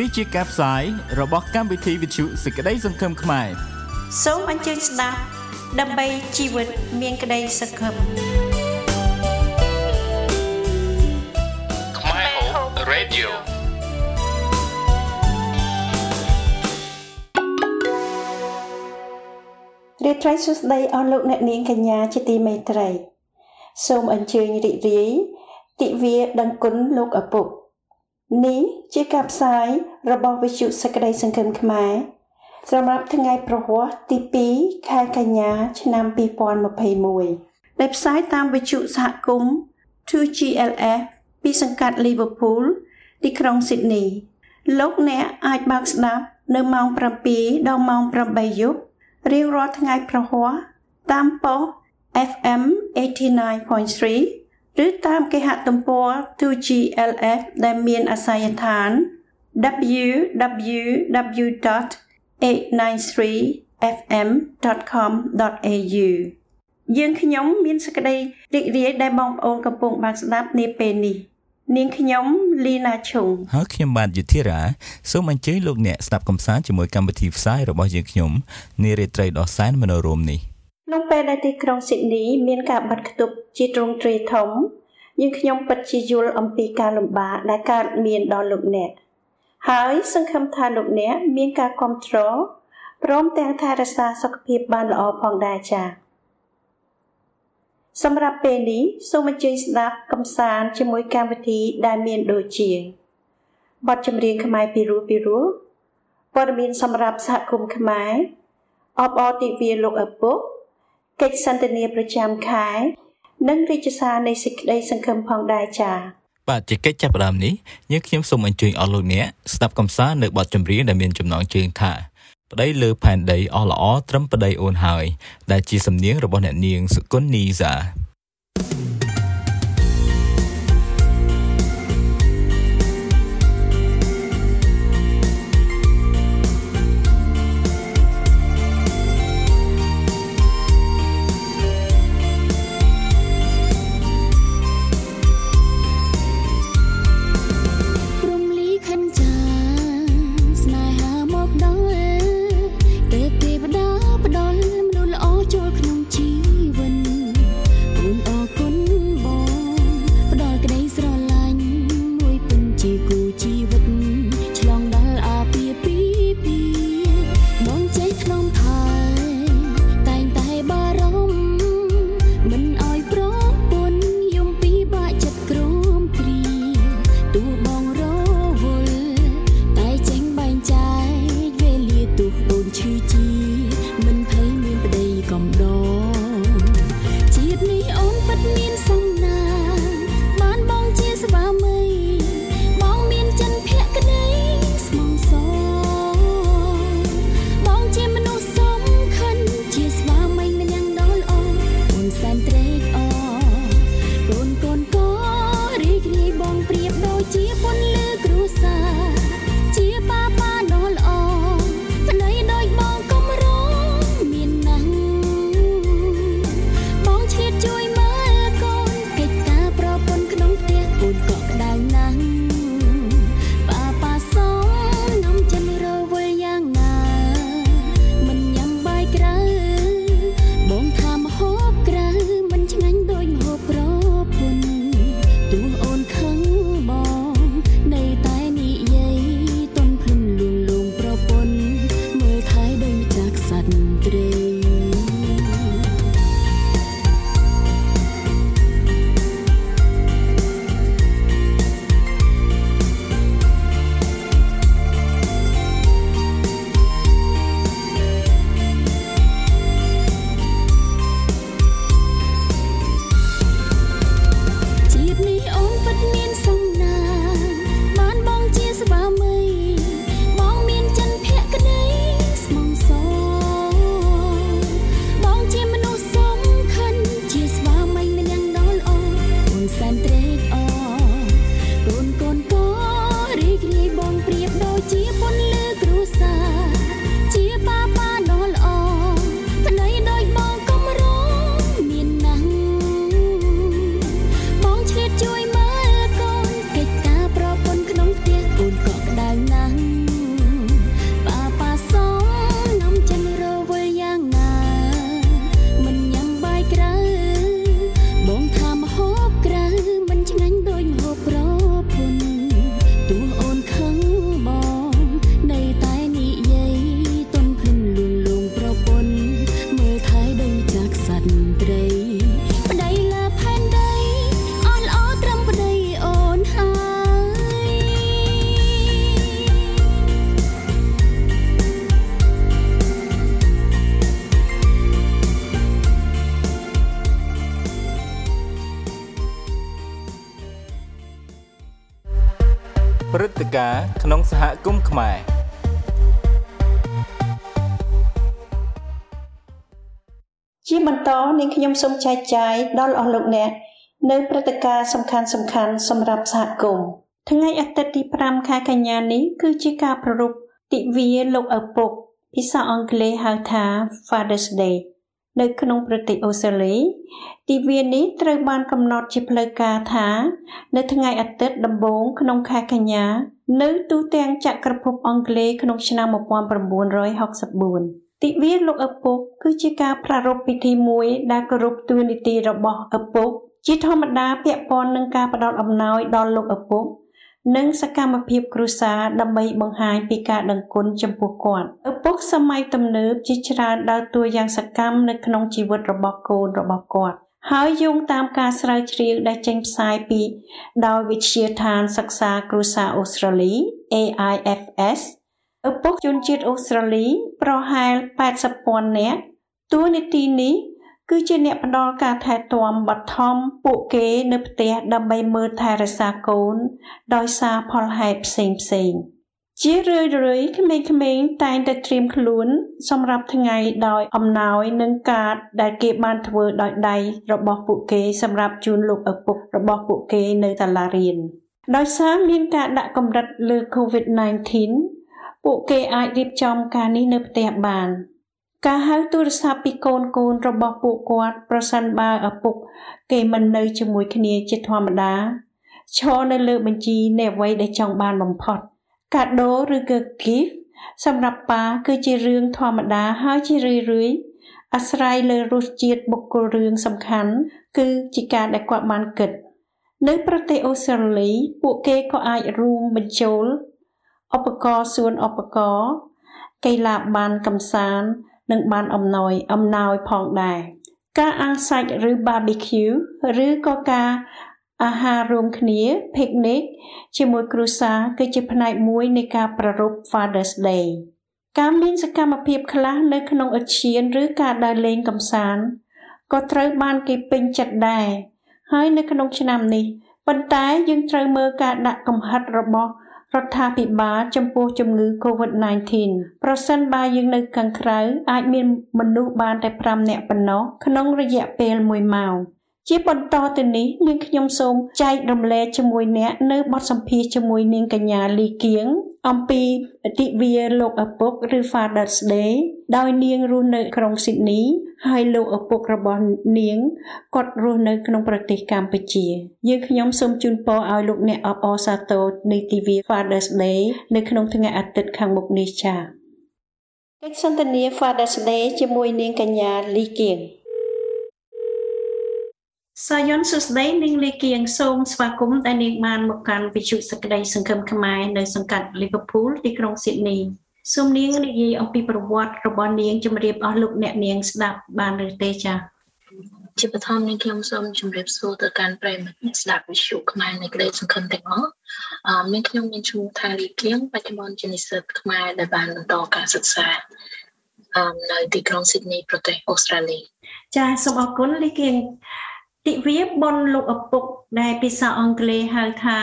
នេះជាការផ្សាយរបស់កម្មវិធីវិទ្យុសេចក្តីសង្ឃឹមខ្មែរសូមអញ្ជើញស្ដាប់ដើម្បីជីវិតមានក្តីសង្ឃឹមខ្មែរ Hope Radio រាត្រីសួស្តីអស់លោកអ្នកនាងកញ្ញាជាទីមេត្រី សូមអញ្ជើញរីករាយទិវាដឹងគុណលោកឪពុក នេះជាការផ្សាយរបស់វិទ្យុសក្តីសង្ឃឹមខ្មែរសម្រាប់ថ្ងៃប្រហ័សទី2ខែកញ្ញា ឆ្នាំ2021ដែលផ្សាយតាមវិទ្យុសហគមន៍ 2GLF ពីសង្កាត់ Liverpool ទីក្រុង Sydney លោកអ្នកអាចបើកស្ដាប់នៅម៉ោង7ដល់ម៉ោង8យប់រៀងរាល់ថ្ងៃប្រហ័សតាមប៉ុស FM 89.3 ឬតាមគេហទំព័រ 2GLF ដែលមានអាសយដ្ឋាន www.893fm.com.au យើងខ្ញុំមានសេចក្តីរីករាយដែលបងប្អូនកំពុងបានស្ដាប់នាពេលនេះនាងខ្ញុំលីណាឈុងហើយខ្ញុំបាទយុធិរាសូមអញ្ជើញលោកអ្នកស្ដាប់កំសាន្តជាមួយកម្មវិធីផ្សាយរបស់យើងខ្ញុំនារាត្រីដ៏សែនមនោរម្យនេះ ក្នុងពេលដែលទីក្រុងស៊ីដនី មានការបាត់ខ្ទប់ជាទ្រង់ទ្រាយធំយើងខ្ញុំពិតជាយល់អំពីការលំបាកដែលកើតមានដល់លោកអ្នកហើយសង្ឃឹមថាលោកអ្នកមានការគ្រប់គ្រងព្រមទាំងថែរក្សាសុខភាពបានល្អផងដែរចា៎សម្រាប់ពេលនេះសូមអញ្ជើញស្ដាប់កំសាន្តជាមួយកម្មវិធីដែលមានដូចជាបទចម្រៀងខ្មែរពីរោះពីរោះព័ត៌មានសម្រាប់សហគមន៍ខ្មែរអបអរទិវាលោកឪពុក កិច្ចសន្ទនាប្រចាំខែ និងរាជសារនៃសេចក្តីសង្ឃឹមផងដែរចា៎បាទជាកិច្ចចាប់ផ្ដើមនេះយើងខ្ញុំសូមអញ្ជើញអស់លោកអ្នកស្ដាប់កំសាន្តនៅបទចម្រៀងដែលមានចំណងជើងថាប្តីលើផែនដីអស់ល្អត្រឹមប្តីអូនហើយដែលជាសំនៀងរបស់អ្នកនាងសុគន្ធនីសា ព្រឹត្តិការណ៍ក្នុងសហគមន៍ខ្មែរជាបន្តនាងខ្ញុំសូមចែកចាយដល់អស់លោកអ្នកនៅព្រឹត្តិការណ៍សំខាន់សំខាន់សម្រាប់សហគមន៍ថ្ងៃអាទិត្យទី5ខែកញ្ញានេះគឺជាការប្រារព្ធទិវាលោកឪពុកភាសាអង់គ្លេសហៅថា Father's Day នៅក្នុងប្រទេសអូស្ត្រាលីទិវានេះត្រូវបានកំណត់ជាផ្លូវការថា នៅថ្ងៃអាទិត្យដំបូងក្នុងខែកញ្ញានៅទូទាំងចក្រភពអង់គ្លេសក្នុងឆ្នាំ1964ទិវាលោកឪពុកគឺជាការប្រារព្ធពិធីមួយដែលគោរពតួនាទីរបស់ឪពុកជាធម្មតាពាក់ព័ន្ធនឹងការផ្ដល់អំណោយដល់លោកឪពុក និងសកម្មភាពគ្រួសារដើម្បីបង្ហាញពីការដឹងគុណចំពោះគាត់ឪពុកសម័យទំនើបជាច្រើនដើរតួយ៉ាងសកម្មនៅក្នុងជីវិតរបស់កូនរបស់គាត់ហើយយោងតាមការស្រាវជ្រាវដែលចេញផ្សាយពីដោយវិទ្យាឋានសិក្សាគ្រួសារអូស្ត្រាលី AIFS ឪពុកជនជាតិអូស្ត្រាលី ប្រហែល80,000នាក់តួនាទីនេះ គឺជាអ្នកផ្ដល់ការថែទាំបឋមពួកគេនៅផ្ទះដើម្បីមើលថែរក្សាកូន ដោយសារផលហេតុផ្សេងផ្សេងជារឿយរឿយក្មេងៗតែងតែត្រៀមខ្លួន សម្រាប់ថ្ងៃដោយអំណោយនិងកាតដែលគេបានធ្វើដោយដៃរបស់ពួកគេសម្រាប់ជូនលោកឪពុករបស់ពួកគេនៅសាលារៀនដោយសារមានការដាក់កម្រិតលើ COVID-19 ពួកគេអាចរៀបចំការនេះនៅផ្ទះបាន ការហៅទូរស័ព្ទពីកូនកូនរបស់ពួកគាត់ប្រសិនបើឪពុក គេមិននៅជាមួយគ្នាជាធម្មតាឈរនៅលើបញ្ជីនៃអ្វីដែលចង់បានបំផុត កាដូឬក៏ gift សម្រាប់ប៉ាគឺជារឿងធម្មតាហើយជារឿយរឿយអាស្រ័យលើរសជាតិបុគ្គលរឿងសំខាន់ គឺជាការដែលគាត់បានគិត នៅប្រទេសអូស្ត្រាលីពួកគេក៏អាចរួមបញ្ចូលឧបករណ៍សួនឧបករណ៍កីឡាបានកំសាន្ត និងបានអំណោយអំណោយផងដែរការអាំងសាច់ឬ barbecue ឬក៏ការអាហាររួមគ្នា picnic ជាមួយគ្រួសារគឺជាផ្នែកមួយនៃការប្រារព្ធ Father's Day ការមានសកម្មភាពខ្លះនៅក្នុងឧទ្យានឬការដើរលេងកម្សាន្តក៏ត្រូវបានគេពេញចិត្តដែរហើយនៅក្នុងឆ្នាំនេះប៉ុន្តែយើងត្រូវមើលការដាក់កំហិតរបស់ រដ្ឋាភិបាលចំពោះជំងឺ Covid-19 ប្រសិនបើយើងនៅខាងក្រៅអាចមានមនុស្សបានតែ5នាក់ប៉ុណ្ណោះក្នុងរយៈពេល1ម៉ោង ជាបន្តទៅនេះនាងខ្ញុំសូមចែករំលែកជាមួយអ្នកនៅបទសម្ភាសជាមួយនាងកញ្ញាលីគៀងអំពីទិវាលោកឪពុកឬ Father's Day ដោយនាងរស់នៅក្រុងស៊ីដនី ហើយលោកឪពុករបស់នាងគាត់រស់នៅក្នុងប្រទេសកម្ពុជាយើងខ្ញុំសូមជូនពរឲ្យលោកអ្នកអបអរសាទរនៃទិវា Father's Day នៅក្នុងថ្ងៃអាទិត្យខាងមុខនេះចា៎កិច្ចសន្ទនា Father's Day ជាមួយនាងកញ្ញាលីគៀង សាយ័ន្តសុស្ដីនាងលីគៀងសូមស្វាគមន៍ដែលនាងបានមកកាន់វិទ្យុសក្តីសង្ឃឹមខ្មែរនៅសង្កាត់ Liverpool ទីក្រុង Sydney សូមនាងនិយាយអំពីប្រវត្តិរបស់នាងជម្រាបអស់លោកអ្នកនាងស្ដាប់បានឬទេចា៎ជាបឋមនេះខ្ញុំសូមជម្រាបសួរទៅកាន់ប្រិយមិត្តអ្នកស្ដាប់វិទ្យុខ្មែរនៃក្តីសង្ឃឹមទាំងអស់អឺមានខ្ញុំមានឈ្មោះថាលីគៀងបច្ចុប្បន្នជានិស្សិតខ្មែរដែលបានបន្តការសិក្សាអឺនៅទីក្រុង Sydney ប្រទេសអូស្ត្រាលីចាសូមអរគុណលីគៀង ទិវាបុណ្យលោកឪពុកដែលភាសាអង់គ្លេសហៅថា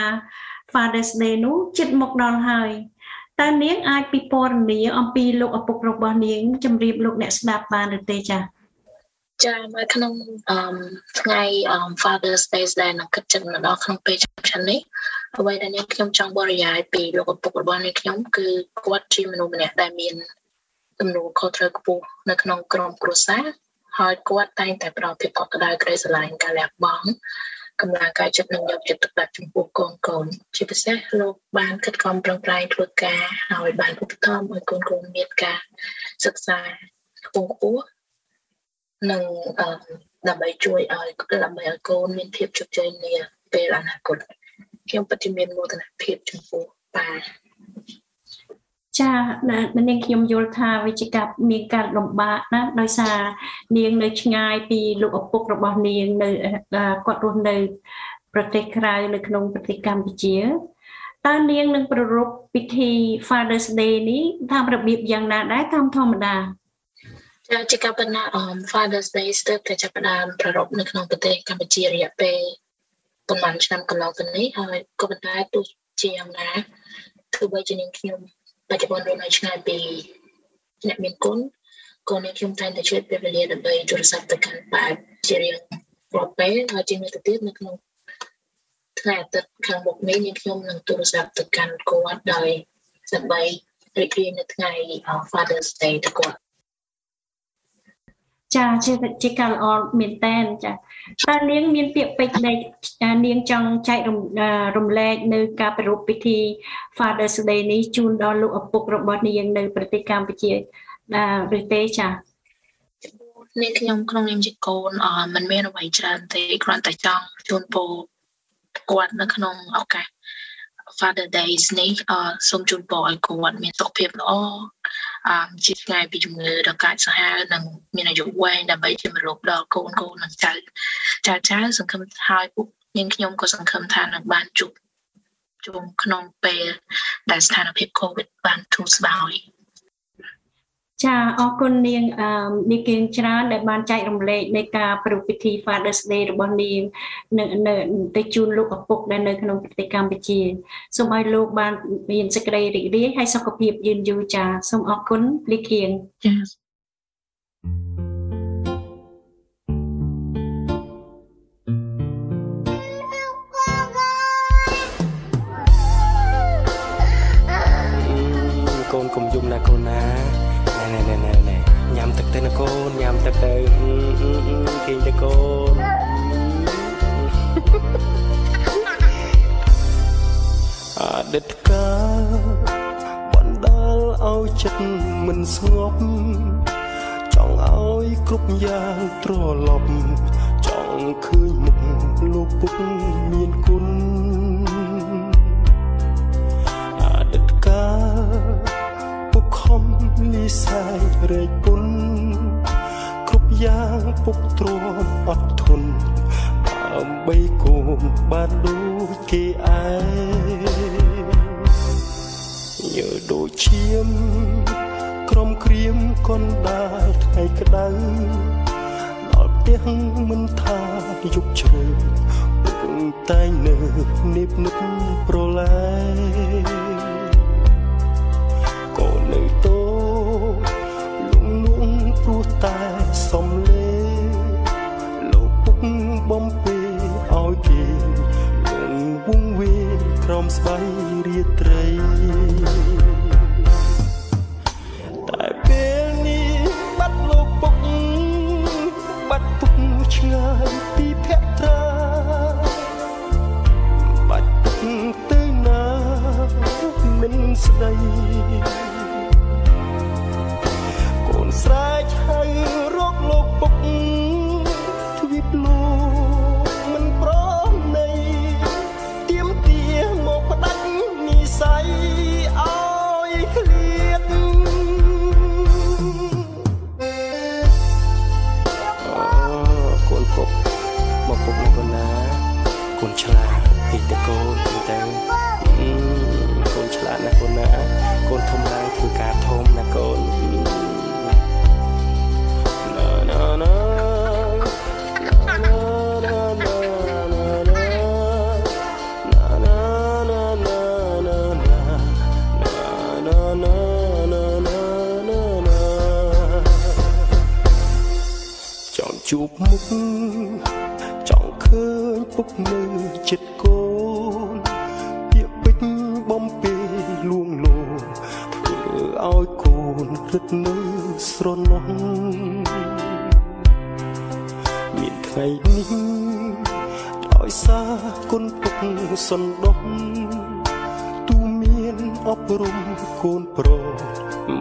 Father's Day នោះជិតមកដល់ហើយតើនាងអាចពិពណ៌នាអំពីលោកឪពុករបស់នាងជម្រាបលោកអ្នកស្ដាប់បានឬទេចា៎ចានៅក្នុងអឺថ្ងៃ Father's Day ដែលនឹងគិតចិត្តមកដល់ក្នុងពេលឆ្នាំនេះអ្វីដែលនាងខ្ញុំចង់បរិយាយពីលោកឪពុករបស់នាងខ្ញុំគឺគាត់ជាមនុស្សម្នាក់ដែលមានទំនួលខុសត្រូវខ្ពស់នៅក្នុងក្រុមគ្រួសារ ហើយគាត់តែងតែផ្ដល់ភាពកក់ក្ដៅក្ដីស្រឡាញ់ការលះបង់កម្លាំងកាយចិត្តនិងយកចិត្តទុកដាក់ចំពោះកូនកូនជាពិសេសលោកបានខិតខំប្រឹងប្រែងធ្វើការហើយបានឧបត្ថម្ភឲ្យកូនកូនមានការសិក្សាខ្ពង់ខ្ពស់និងដើម្បីជួយឲ្យដើម្បីឲ្យកូនមានភាពជោគជ័យនាពេលអនាគតខ្ញុំពិតជាមានមោទនភាពចំពោះប៉ា ចានាងខ្ញុំយល់ថាវិជ្ជកាមានការលំបាកណាដោយសារនាងនៅឆ្ងាយពីលោកឪពុករបស់នាងនៅគាត់រស់នៅ ប្រទេសក្រៅនៅក្នុងប្រទេសកម្ពុជាតើនាងនឹងប្រារព្ធពិធី Father's Day នេះតាមរបៀបយ៉ាងណាដែរតាមធម្មតាចាជាការបណ្ណា Father's Day ស្ទើរតែចាប់ផ្ដើមប្រារព្ធនៅក្នុងប្រទេសកម្ពុជារយៈពេលប្រហែលឆ្នាំកន្លងទៅនេះហើយក៏ប៉ុន្តែទោះជាយ៉ាងណាទោះបីជានាងខ្ញុំ បច្ចុប្បន្នរស់នៅឆ្ងាយពីអ្នកមានគុណក៏នាងខ្ញុំតែងតែជួយពេលវេលាដើម្បីទូរស័ព្ទទៅកាន់បែបជារៀងរាល់ពេលហើយជាងនេះទៅទៀតនៅក្នុងថ្ងៃអាទិត្យខាងមុខនេះនាងខ្ញុំនឹងទូរស័ព្ទទៅកាន់គាត់ដោយដើម្បីរីករាយនៅថ្ងៃ Father's Day ទៅគាត់ ចាជាជាការល្អមែនតែនចាតើនាងមានពាក្យពេចន៍នៃនាងចង់ចែករំលែកនៅការប្រារព្ធពិធី Father's Day នេះជូនដល់លោកឪពុករបស់នាងនៅប្រទេសកម្ពុជាឬទេចានាងខ្ញុំក្នុងនាមជាកូនអមិនមានអ្វីច្រើនទេគ្រាន់តែចង់ជូនពរគាត់នៅក្នុងឱកាស Father Days នេះអសូមជូនពរឲ្យគាត់មានសុខភាពល្អអ ជាថ្ងៃពីជំងឺដ៏កាចសាហាវនិងមានអាយុវែងដើម្បីជាមរតកដល់កូនកូននិងចៅចៅចៅសង្ឃឹមហើយពួកនាងខ្ញុំក៏សង្ឃឹមថានឹងបានជួបជុំក្នុងពេលដែលស្ថានភាព COVID បានធូរស្បើយ ចាអរគុណនាងនាងគៀងច្រើនដែលបានចែករំលែកនៃការប្រពៃពិធី Father's Day របស់នាងនៅនៅទៅជូនលោកឪពុកដែលនៅក្នុងប្រទេសកម្ពុជាសូមឲ្យលោកបានមានសេចក្តីរីករាយហើយសុខភាពយឺនយូរចាសូមអរគុណលីគៀងចាកូនកុំយំណាកូនណាណែណែណែណែញ៉ាំ ទឹកទៅណាកូនញ៉ាំទឹកទៅគេងទៅកូនអតីតកាលបណ្ដាលឲ្យចិត្តមិនស្ងប់ចង់ឲ្យគ្រប់យ៉ាងត្រឡប់ចង់ឃើញមុខលោកពុកមានគុណអតីតកាលលីសាយរែកពុនគ្រប់ យ៉ាងពុកទ្រាំអត់ធន់ដើម្បីកូនបានដូចគេឯងញើដូចឈាមក្រុមក្រៀមកុនដាលថ្ងៃក្តៅដល់ផ្ទះមិនថាយប់ជ្រៅតែងនៅនិបនិបប្រឡែកូននៅតូព្រោះតែ មិ មុខចង់ឃើញពុកនៅចិត្តកូនពាក្យពេចបំពេលួងលោធ្វើឲ្យកូនរឹតនៅស្រណោះមានថ្ងៃនេះដោយសារគុណពុកសន្ដោះទូមានអប់រំកូនប្រុស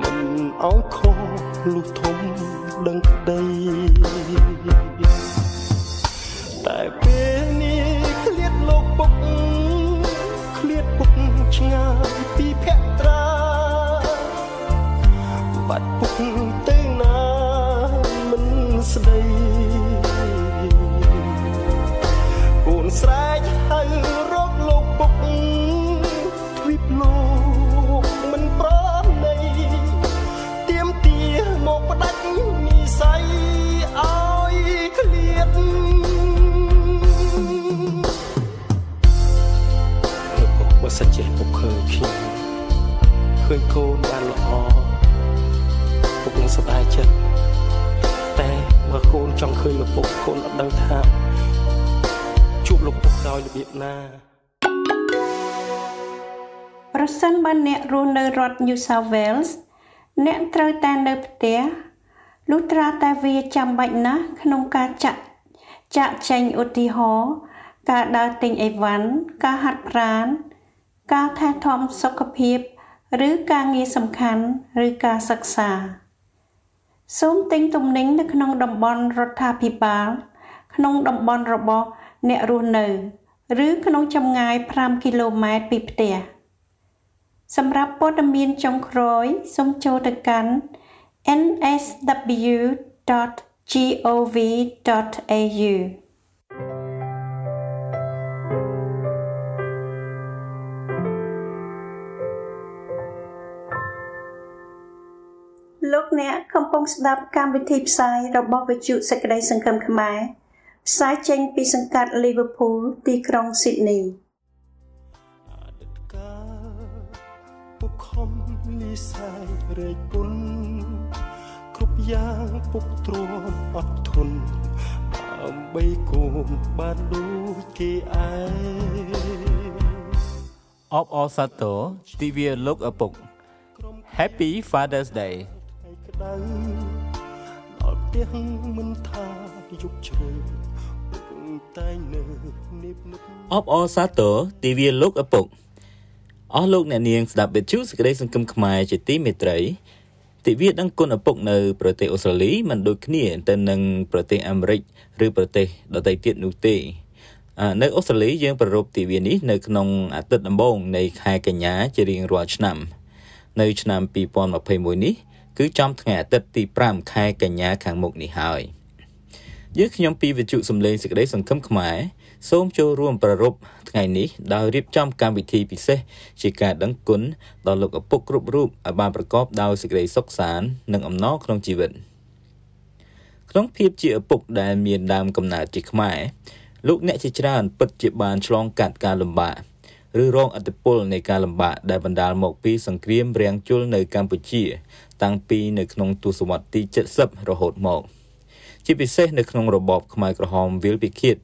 មិនឲ្យខុសលុះធំដឹងក្តី តែពេលនេះឃ្លាតលោកពុកឃ្លាតពុកឆ្ងាយពីភក្ត្រាបាត់ពុក ចង់ឃើញលោកពុកកូនអត់ដឹងថាជួបលោកពុកដោយរបៀបណាប្រសិនបើអ្នករស់នៅរដ្ឋ New South Wales អ្នកត្រូវតែនៅផ្ទះលុះត្រាតែវាចាំបាច់ណាស់ក្នុងការចាក់ចាក់ចែងឧទាហរណ៍ការដើរទិញអីវ៉ាន់ការហាត់ប្រាណការថែទាំសុខភាព ឬការងារសំខាន់ ឬការសិក្សា សូមទិញទំនិញនៅក្នុងតំបន់រដ្ឋាភិបាល ក្នុងតំបន់របស់អ្នករស់នៅ ឬក្នុងចម្ងាយ5គីឡូម៉ែត្រពីផ្ទះសម្រាប់ព័ត៌មានចុងក្រោយសូមចូលទៅកាន់ nsw.gov.au អ្នកកំពុងស្ដាប់កម្មវិធីផ្សាយរបស់វិទ្យុសេចក្តីសង្ឃឹមខ្មែរផ្សាយចេញពីសង្កាត់ Liverpool ទីក្រុង Sydney ពុកខំនិស័យរែកពុនគ្រប់យ៉ាងពុកទ្រាំអត់ធន់ដើម្បីកូនបានដូចគេឯងអបអរសាទរទិវាលោកឪពុក Happy Father's Day ក្តៅដល់ផ្ទះមិនថាយប់ជ្រៅតែនៅនិបនិបអបអរសាទរទិវាលោកឪពុកអស់លោកអ្នកនាងស្ដាប់វិទ្យុសេចក្តីសង្ឃឹមខ្មែរជាទីមេត្រីទិវាដឹងគុណឪពុកនៅប្រទេសអូស្ត្រាលីមិនដូចគ្នាទៅនឹងប្រទេសអាមេរិកឬប្រទេសដទៃទៀតនោះទេនៅអូស្ត្រាលីយើងប្រារព្ធទិវានេះនៅក្នុងអាទិត្យដំបូងនៃខែកញ្ញាជារៀងរាល់ឆ្នាំ នៅឆ្នាំ2021នេះ គឺចំថ្ងៃអាទិត្យទី5ខែកញ្ញាខាងមុខនេះហើយយើងខ្ញុំពីវិទ្យុសំឡេងសេចក្តីសង្ឃឹមខ្មែរសូមចូលរួមប្រារព្ធថ្ងៃនេះដោយរៀបចំកម្មវិធីពិសេសជាការដឹងគុណដល់លោកឪពុកគ្រប់រូបឲ្យបានប្រកបដោយសេចក្តីសុខសាន្តនិងអំណរក្នុងជីវិតក្នុងភាពជាឪពុកដែលមានដើមកំណើតជាខ្មែរលោកអ្នកជាច្រើនពិតជាបានឆ្លងកាត់ការលំបាកឬរងឥទ្ធិពលនៃការលំបាកដែលបណ្ដាលមកពីសង្គ្រាមរាំងជលនៅកម្ពុជា តាំងពីនៅក្នុងទសវត្សរ៍ទី70រហូតមកជាពិសេសនៅក្នុងរបបខ្មែរក្រហមវិលពិឃាត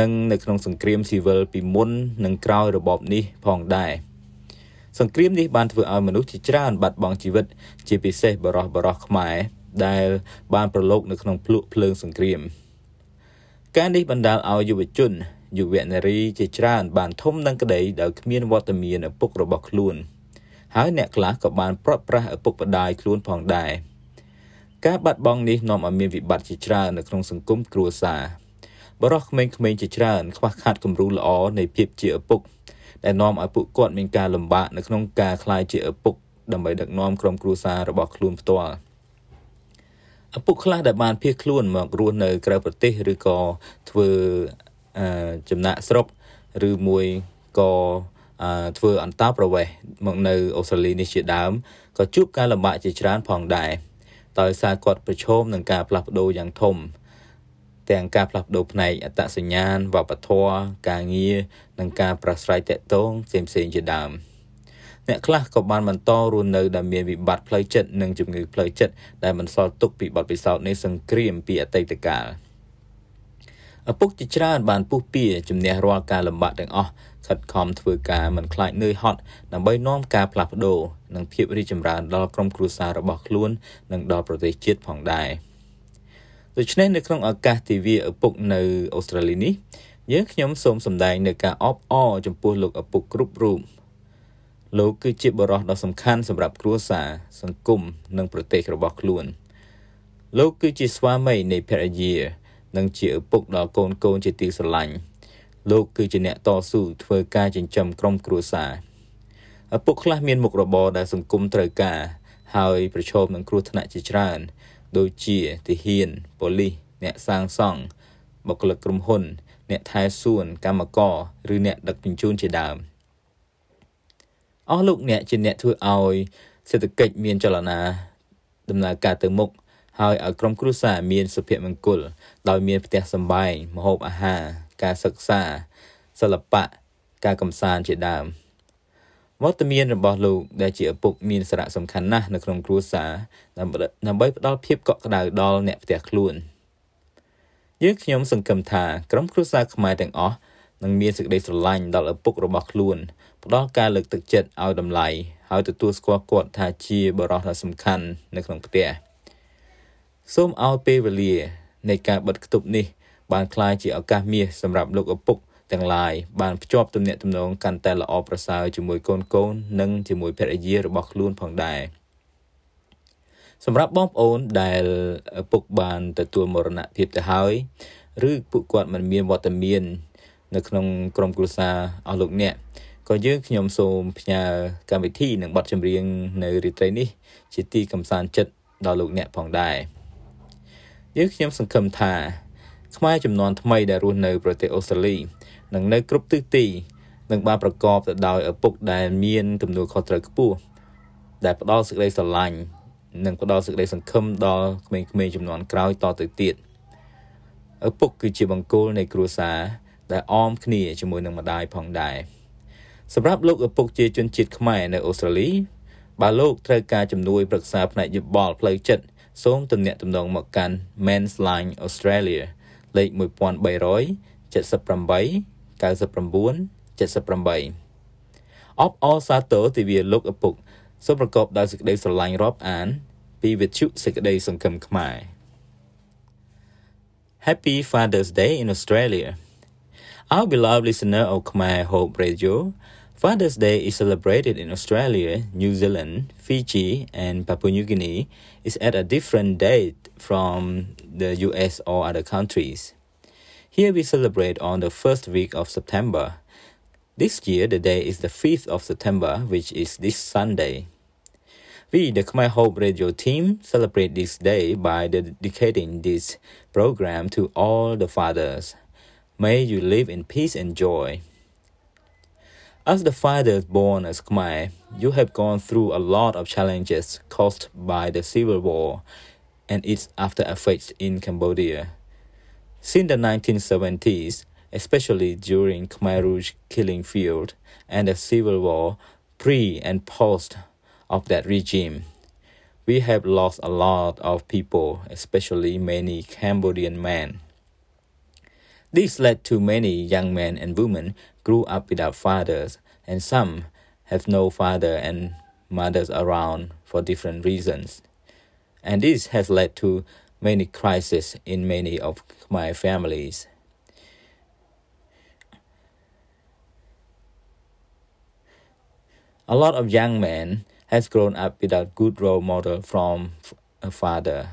និងនៅក្នុងសង្គ្រាមស៊ីវិលពីមុននិងក្រោយរបបនេះផងដែរសង្គ្រាមនេះបានធ្វើឲ្យមនុស្សជាច្រើនបាត់បង់ជីវិត ជាពិសេសបរោះបរោះខ្មែរដែលបានប្រឡូកនៅក្នុងភ្លុកភ្លើងសង្គ្រាម ការនេះបណ្ដាលឲ្យយុវជនយុវនារីជាច្រើនបានធំនឹងក្តីដោយគ្មានវត្តមានឪពុករបស់ខ្លួន ហើយអ្នកខ្លះក៏បានប្រត់ប្រាស់ឪពុកម្ដាយខ្លួនផងដែរការបាត់បង់នេះនាំឲ្យមានវិបត្តិជាច្រើននៅក្នុងសង្គមគ្រួសារបរិះក្មេងៗជាច្រើនខ្វះខាតគំរូល្អនៃភាពជាឪពុកដែលនាំឲ្យពួកគាត់មានការលំបាកនៅក្នុងការក្លាយជាឪពុកដើម្បីដឹកនាំក្រុមគ្រួសាររបស់ខ្លួនផ្ទាល់ឪពុកខ្លះដែលបានភៀសខ្លួនមករស់នៅក្រៅប្រទេសឬក៏ធ្វើចំណាក់ស្រុកឬមួយក៏ ធ្វើអន្តោប្រវេសន៍មកនៅអូស្ត្រាលីនេះជាដើមក៏ជួបការលំបាកជាច្រើនផងដែរដោយសារគាត់ប្រឈមនឹងការផ្លាស់ប្ដូរយ៉ាងធំទាំងការផ្លាស់ប្ដូរផ្នែកអត្តសញ្ញាណវប្បធម៌ការងារនិងការប្រស្រ័យតាក់ទងផ្សេងៗជាដើមអ្នកខ្លះក៏បានបន្តរស់នៅដែលមានវិបត្តិផ្លូវចិត្តនិងជំងឺផ្លូវចិត្តដែលបន្សល់ទុកពីបទពិសោធន៍នៃសង្គ្រាមពីអតីតកាលឪពុកជាច្រើនបានពុះពៀជំនះរាល់ការលំបាកទាំងអស់ ខិតខំធ្វើការមិនខ្លាចនឿយហត់ដើម្បីនាំការផ្លាស់ប្ដូរនិងភាពរីកចម្រើនដល់ក្រុមគ្រួសាររបស់ខ្លួន និងដល់ប្រទេសជាតិផងដែរដូច្នេះនៅក្នុងឱកាសទិវាឪពុកនៅអូស្ត្រាលីនេះយើងខ្ញុំសូមសម្ដែងនៅការអបអរចំពោះលោកឪពុកគ្រប់រូបលោកគឺជាបរិះដ៏សំខាន់សម្រាប់គ្រួសារសង្គមនិងប្រទេសរបស់ខ្លួន លោកគឺជាស្វាមីនៃភរិយា និងជាឪពុកដល់កូនកូនជាទីស្រឡាញ់ លោកគឺជាអ្នកតស៊ូធ្វើការចិញ្ចឹមក្រុមគ្រួសារឪពុកខ្លះមានមុខរបរដែលសង្គមត្រូវការ ហើយប្រឈមនឹងគ្រោះថ្នាក់ជាច្រើន ដូចជាទាហានប៉ូលីសអ្នកសាងសង់បុគ្គលិកក្រុមហ៊ុន អ្នកថែសួនកម្មករឬអ្នកដឹកជញ្ជូនជាដើមអស់លោកអ្នកជាអ្នកធ្វើឲ្យសេដ្ឋកិច្ចមានចលនាដំណើរការទៅមុខហើយឲ្យក្រុមគ្រួសារមានសុភមង្គលដោយមានផ្ទះសម្បែងម្ហូបអាហារ ការសិក្សាសិល្បៈការកំសាន្តជាដើមវត្តមានរបស់លោកដែលជាឪពុកមានសារៈសំខាន់ណាស់នៅក្នុងគ្រួសារដើម្បីផ្ដល់ភាពកក់ក្ដៅដល់អ្នកផ្ទះខ្លួនយើងខ្ញុំសង្ឃឹមថាក្រុមគ្រួសារខ្មែរទាំងអស់នឹងមានសេចក្តីស្រឡាញ់ដល់ឪពុករបស់ខ្លួនផ្ដល់ការលើកទឹកចិត្តឲ្យតម្លៃហើយទទួលស្គាល់គាត់ថាជាបរិសុទ្ធដ៏សំខាន់នៅក្នុងផ្ទះសូមឲ្យពេលវេលានៃការបិទគប់នេះ បានក្លាយជាឱកាសមាសសម្រាប់លោកឪពុកទាំងឡាយបានភ្ជាប់ទំនាក់ទំនងកាន់តែល្អប្រសើរជាមួយកូនកូននិងជាមួយភរិយារបស់ខ្លួនផងដែរសម្រាប់បងប្អូនដែលឪពុកបានទទួលមរណភាពទៅហើយឬពួកគាត់មិនមានវត្តមាននៅក្នុងក្រុមគ្រួសារអស់លោកអ្នកក៏យើងខ្ញុំសូមផ្ញើកម្មវិធីនិងបទចម្រៀងនៅរាត្រីនេះ ជាទីកំសាន្តចិត្តដល់លោកអ្នកផងដែរយើងខ្ញុំសង្ឃឹមថា ខ្មែរចំនួនថ្មីដែលរស់នៅប្រទេសអូស្ត្រាលីនិងនៅគ្រប់ទិសទីនឹងបានប្រកបទៅដោយឪពុកដែលមានទំនួលខុសត្រូវខ្ពស់ដែលផ្ដល់សេចក្តីស្រឡាញ់និងផ្ដល់សេចក្តីសង្ឃឹមដល់ក្មេងៗចំនួនក្រោយតទៅទៀតឪពុកគឺជាបង្គោលនៃគ្រួសារដែលអមគ្នាជាមួយនឹងម្ដាយផងដែរសម្រាប់លោកឪពុកជាជនជាតិខ្មែរនៅអូស្ត្រាលីបើលោកត្រូវការជំនួយប្រឹក្សាផ្នែកយោបល់ផ្លូវចិត្តសូមទំនាក់ទំនងមកកាន់ Men's Line Australia លេខ1378 99 78អបអរសាទរទិវាលោកឪពុកសូមប្រកបដោយសេចក្តីស្រឡាញ់រាប់អាន ពីវិទ្យុសេចក្តីសង្ឃឹមខ្មែរ Happy Father's Day in Australia Our beloved listener of Khmer Hope Radio Father's Day is celebrated in Australia, New Zealand, Fiji, and Papua New Guinea is at a different date from the US or other countries. Here we celebrate on the first week of September. This year, the day is the 5th of September, which is this Sunday. We, the Khmer Hope Radio team, celebrate this day by dedicating this program to all the fathers. May you live in peace and joy. As the fathers born as Khmer, you have gone through a lot of challenges caused by the civil war and its after effects in Cambodia. Since the 1970s, especially during Khmer Rouge killing field and the civil war pre and post of that regime, we have lost a lot of people, especially many Cambodian men. This led to many young men and women grew up without fathers, and some have no father and mothers around for different reasons. And this has led to many crises in many of my families. A lot of young men has grown up without good role model from a father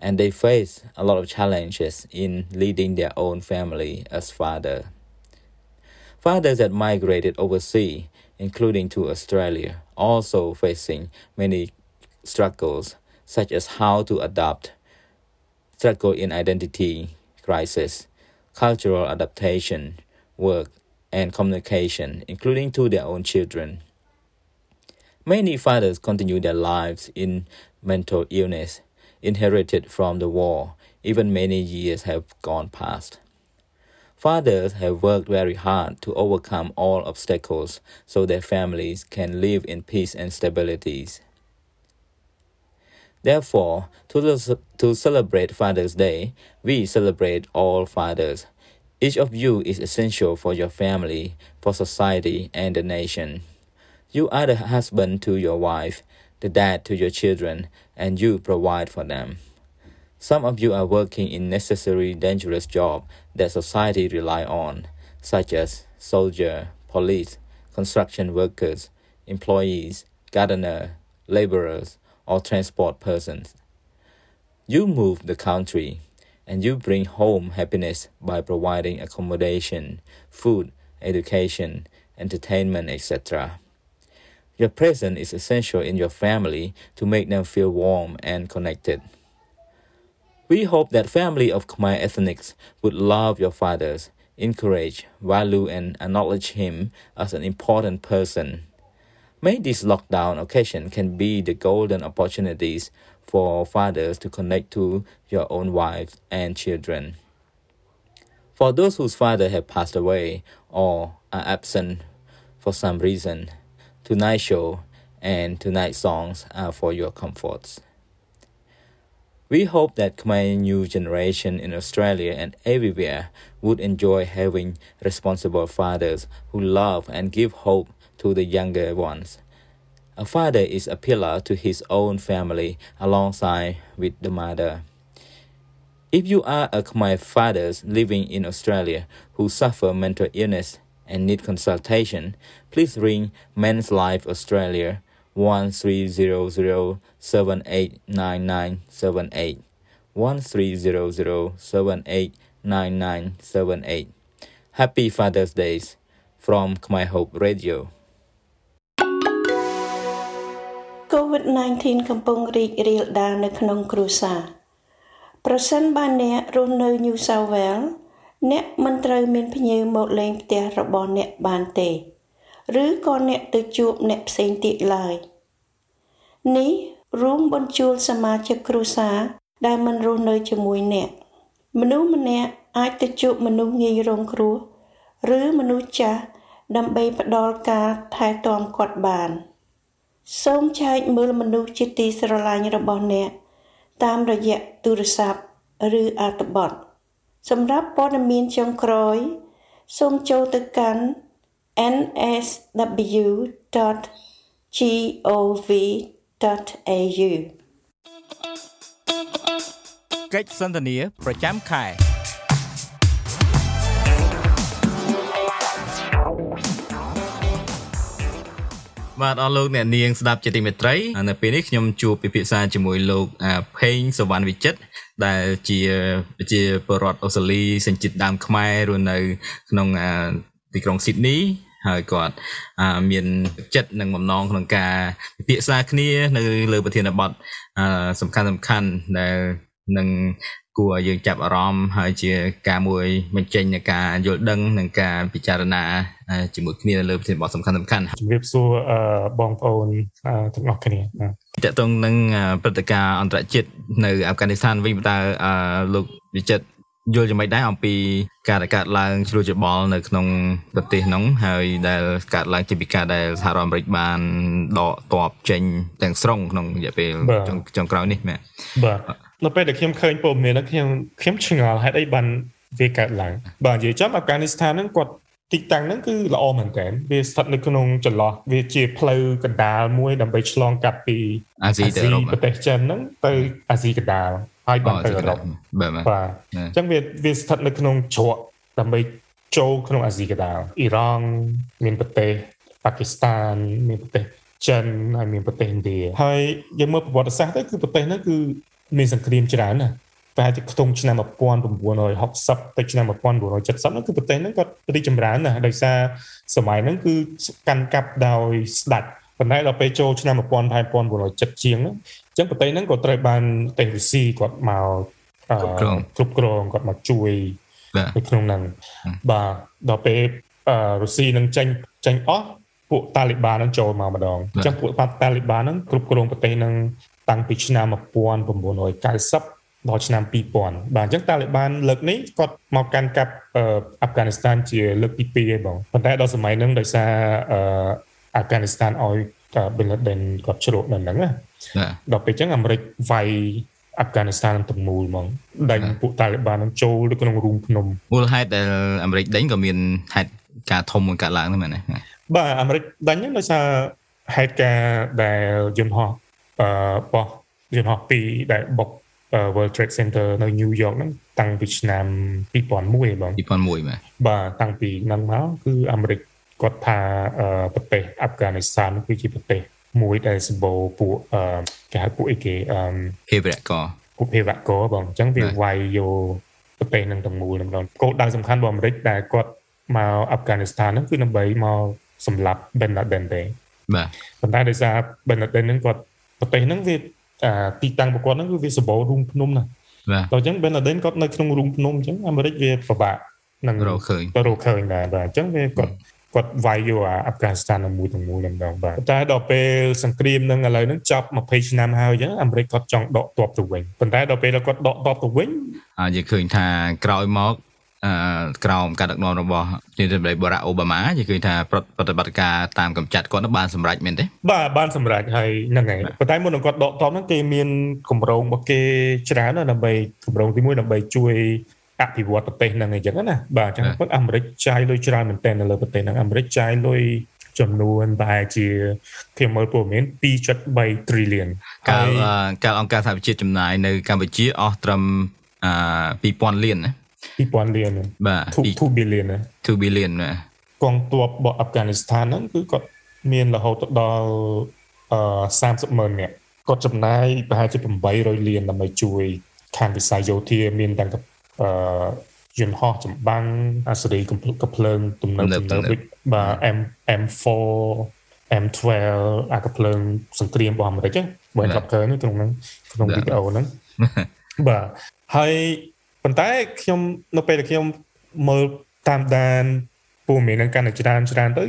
and they face a lot of challenges in leading their own family as father. Fathers that migrated overseas, including to Australia, also facing many struggles such as how to adopt struggle in identity crisis, cultural adaptation, work, and communication, including to their own children. Many fathers continue their lives in mental illness inherited from the war, even many years have gone past. Fathers have worked very hard to overcome all obstacles so their families can live in peace and stability. Therefore, to, the, to celebrate Father's Day, we celebrate all fathers. Each of you is essential for your family, for society, and the nation. You are the husband to your wife, the dad to your children, and you provide for them. Some of you are working in necessary dangerous jobs that society rely on, such as soldier, police, construction workers, employees, gardener, laborers, or transport persons. You move the country and you bring home happiness by providing accommodation, food, education, entertainment, etc. Your presence is essential in your family to make them feel warm and connected. We hope that family of Khmer ethnics would love your fathers, encourage, value, and acknowledge him as an important person May this lockdown occasion can be the golden opportunities for fathers to connect to your own wives and children. For those whose father have passed away or are absent for some reason, Tonight Show and Tonight Songs are for your comforts. We hope that Khmer new generation in Australia and everywhere would enjoy having responsible fathers who love and give hope to the younger ones. A father is a pillar to his own family alongside with the mother. If you are a Khmer father living in Australia who suffer mental illness and need consultation, please ring Men's Life Australia 1300 789978 1300 789978 Happy Father's Days from Khmer Hope Radio COVID-19 កំពុងរីករាលដាលនៅក្នុងគ្រួសារប្រសិនបើអ្នករស់នៅ New South Wales អ្នកមិនត្រូវមានភ្ញៀវមកលេងផ្ទះរបស់អ្នកបានទេ ឬក៏អ្នកទៅជួបអ្នកផ្សេងទៀតឡើយនេះរួមបញ្ជូលសមាជិកគ្រួសារដែលមិនរស់នៅជាមួយអ្នកមនុស្សម្នាក់អាចទៅជួបមនុស្សងាយរងគ្រោះឬមនុស្សចាស់ដើម្បីផ្ដល់ការថែទាំគាត់បាន សូមចែកមើលមនុស្សជាទីស្រឡាញ់របស់អ្នក តាមរយៈទូរស័ព្ទឬអត្ថបទសម្រាប់ព័ត៌មានចុងក្រោយ សូមចូលទៅកាន់ nsw.gov.au កិច្ចសន្ទនាប្រចាំខែបាទអរលោកអ្នកនាងស្ដាប់ជាទីមេត្រីនៅពេលនេះខ្ញុំជួបពិភាក្សាជាមួយលោកផេងសវណ្ណវិចិត្រដែលជាជាពលរដ្ឋអូស្ត្រាលីសញ្ជាតិដើមខ្មែររស់នៅក្នុងទីក្រុងស៊ីដនី ហើយគាត់មានចិត្តនិងបំណងក្នុងការពិភាក្សាគ្នា នៅលើប្រធានបទសំខាន់សំខាន់ដែលនឹងគួរឲ្យយើងចាប់អារម្មណ៍ហើយជាការមួយបញ្ចេញនៃការយល់ដឹងនិងការពិចារណាជាមួយគ្នាលើប្រធានបទសំខាន់សំខាន់ជំរាបសួរបងប្អូនទាំងអស់គ្នាតើតើនឹងព្រឹត្តិការណ៍អន្តរជាតិនៅអាហ្វហ្គានីស្ថានវិញតើលោកវិចិត្រ យល់យ៉ាងម៉េចដែរអំពីការកើតឡើងជ្រួលច្បល់នៅក្នុងប្រទេសហ្នឹងហើយដែលកើតឡើងជាពីការដែលសហរដ្ឋអាមេរិកបានដកទ័ពចេញទាំងស្រុងក្នុងរយៈពេលចុងក្រោយនេះមែនបាទនៅពេលដែលខ្ញុំឃើញព័ត៌មានហ្នឹងខ្ញុំខ្ញុំឆ្ងល់ហេតុអីបានវាកើតឡើងបាទនិយាយចំអាហ្វហ្គានីស្ថានហ្នឹងគាត់ទីតាំងហ្នឹងគឺល្អមែនតើវាស្ថិតនៅក្នុងចន្លោះវាជាផ្លូវកណ្ដាលមួយដើម្បីឆ្លងកាត់ពីអាស៊ីទៅអឺរ៉ុបប្រទេសចិនហ្នឹងទៅអាស៊ីកណ្ដាល ហើយបានទៅអឺរ៉ុបបាទបាទអញ្ចឹងវាវាស្ថិតនៅក្នុងជ្រកដើម្បីចូលក្នុងអាស៊ីកណ្ដាលអ៊ីរ៉ង់មានប្រទេសប៉ាគីស្ថានមានប្រទេសចិនហើយមានប្រទេសឥណ្ឌាហើយយើងមើលប្រវត្តិសាស្ត្រទៅគឺប្រទេសហ្នឹងគឺមានសង្គ្រាមច្រើនណាស់ប្រហែលជាខ្ទង់ឆ្នាំ1960ទៅឆ្នាំ1970នោះគឺប្រទេសហ្នឹងគាត់រីកចម្រើនណាស់ដោយសារសម័យហ្នឹងគឺកាន់កាប់ដោយស្ដេចប៉ុន្តែដល់ពេលចូលឆ្នាំ1970ជាងហ្នឹងអញ្ចឹងប្រទេសហ្នឹងក៏ត្រូវបានប្រទេសរុស្ស៊ីគាត់មកគ្រប់គ្រងគាត់មកជួយនៅក្នុងហ្នឹងបាទដល់ពេលរុស្ស៊ីនឹងចេញចេញអស់ពួកតាលីបាននឹងចូលមកម្ដងអញ្ចឹងពួកតាលីបាននឹងគ្រប់គ្រងប្រទេសនឹងតាំងពីឆ្នាំ1990ដល់ឆ្នាំ2000បាទអញ្ចឹងតាលីបានលើកនេះគាត់មកកាន់កាប់អាហ្វហ្គានីស្ថានជាលើកទី2ឯងបងប៉ុន្តែដល់សម័យហ្នឹងដោយសារអាហ្វហ្គានីស្ថានឲ្យប៊ីនឡាដិនគាត់ជ្រកនៅហ្នឹងណា ដល់ពេលអញ្ចឹងអាមេរិកវាយអាហ្វហ្គានីស្ថានទាំងមូលហ្មងដេញពួកតាលីបាននឹងចូលនៅក្នុងរូងភ្នំមូលហេតុដែលអាមេរិកដេញក៏មានហេតុការធំមួយកើតឡើងហ្នឹងមែនទេបាទអាមេរិកដេញដោយសារហេតុការដែលយន្តហោះអឺបោះយន្តហោះពីរដែលបុក World Trade Center នៅ New York ហ្នឹងតាំងពីឆ្នាំ2001បង2001បាទបាទតាំងពីហ្នឹងមកគឺអាមេរិកគាត់ថាប្រទេសអាហ្វហ្គានីស្ថានគឺជាប្រទេស មួយដែលសម្បូរពួកគេហៅពួកអីគេអឺភេរវករពួកភេរវករបងអញ្ចឹងវាវាយយកប្រទេសនឹងទាំងមូលហ្នឹងគោលដៅសំខាន់របស់អាមេរិកដែលគាត់មកអាហ្វហ្គានីស្ថានហ្នឹងគឺដើម្បីមកសម្លាប់ Ben Laden ទេបាទប៉ុន្តែដោយសារ Ben Laden ហ្នឹងគាត់ប្រទេសហ្នឹងវាទីតាំងប្រកបហ្នឹងគឺវាសម្បូររូងភ្នំណាបាទដល់អញ្ចឹង Ben Laden គាត់នៅក្នុងរូងភ្នំអញ្ចឹងអាមេរិកវាពិបាកនឹងរកឃើញរកឃើញដែរបាទអញ្ចឹងវាគាត់ គាត់វាយយកអាអាហ្វហ្គានីស្ថានមួយទាំងមូលម្ដងបាទតែដល់ពេលសង្គ្រាមនឹងឥឡូវហ្នឹងចប់20ឆ្នាំហើយអញ្ចឹងអាមេរិកគាត់ចង់ដកទ័ពទៅវិញប៉ុន្តែដល់ពេលគាត់ដកទ័ពទៅវិញអាយើងឃើញថាក្រោយមកអឺក្រោមការដឹកនាំរបស់នាយករដ្ឋមន្ត្រីបារ៉ាអូបាម៉ានិយាយឃើញថាប្រតិបត្តិការតាមកម្ចាត់គាត់បានសម្រេចមែនទេបាទបានសម្រេចហើយហ្នឹងហើយប៉ុន្តែមុននឹងគាត់ដកតបហ្នឹងគេមានគម្រោងរបស់គេច្រើនណាស់ដើម្បីគម្រោងទី1ដើម្បីជួយ អភិវឌ្ឍប្រទេសហ្នឹងអញ្ចឹងណាបាទអញ្ចឹងពិតអាមេរិកចាយលុយច្រើនមែនទែននៅលើប្រទេសហ្នឹងអាមេរិកចាយលុយចំនួនប្រហែលជាខ្ញុំមើលព័ត៌មាន2.3 trillion កាលកាលអង្គការសហប្រជាជាតិចំណាយនៅកម្ពុជាអស់ត្រឹមអឺ2000លានណា2000លានបាទ2 billion 2 billion ណាកងទ័ពរបស់អាហ្វហ្គានីស្ថានហ្នឹងគឺគាត់មានរហូតដល់អឺ30ម៉ឺននាក់គាត់ចំណាយប្រហែលជា800លានដើម្បីជួយខាងវិស័យយោធាមានទាំង អឺយន្តហោះចម្បាំងអាសេរីកំភ្លើងទំនើបទំនើបដូចបាទ M M4 M12 អាកំភ្លើងសង្គ្រាមរបស់អាមេរិកហ្នឹងបើគាត់ឃើញក្នុងហ្នឹងក្នុងវីដេអូហ្នឹងបាទហើយប៉ុន្តែខ្ញុំនៅពេលដែលខ្ញុំមើលតាមដានព័ត៌មានហ្នឹងកាន់តែច្រើនច្រើនទៅ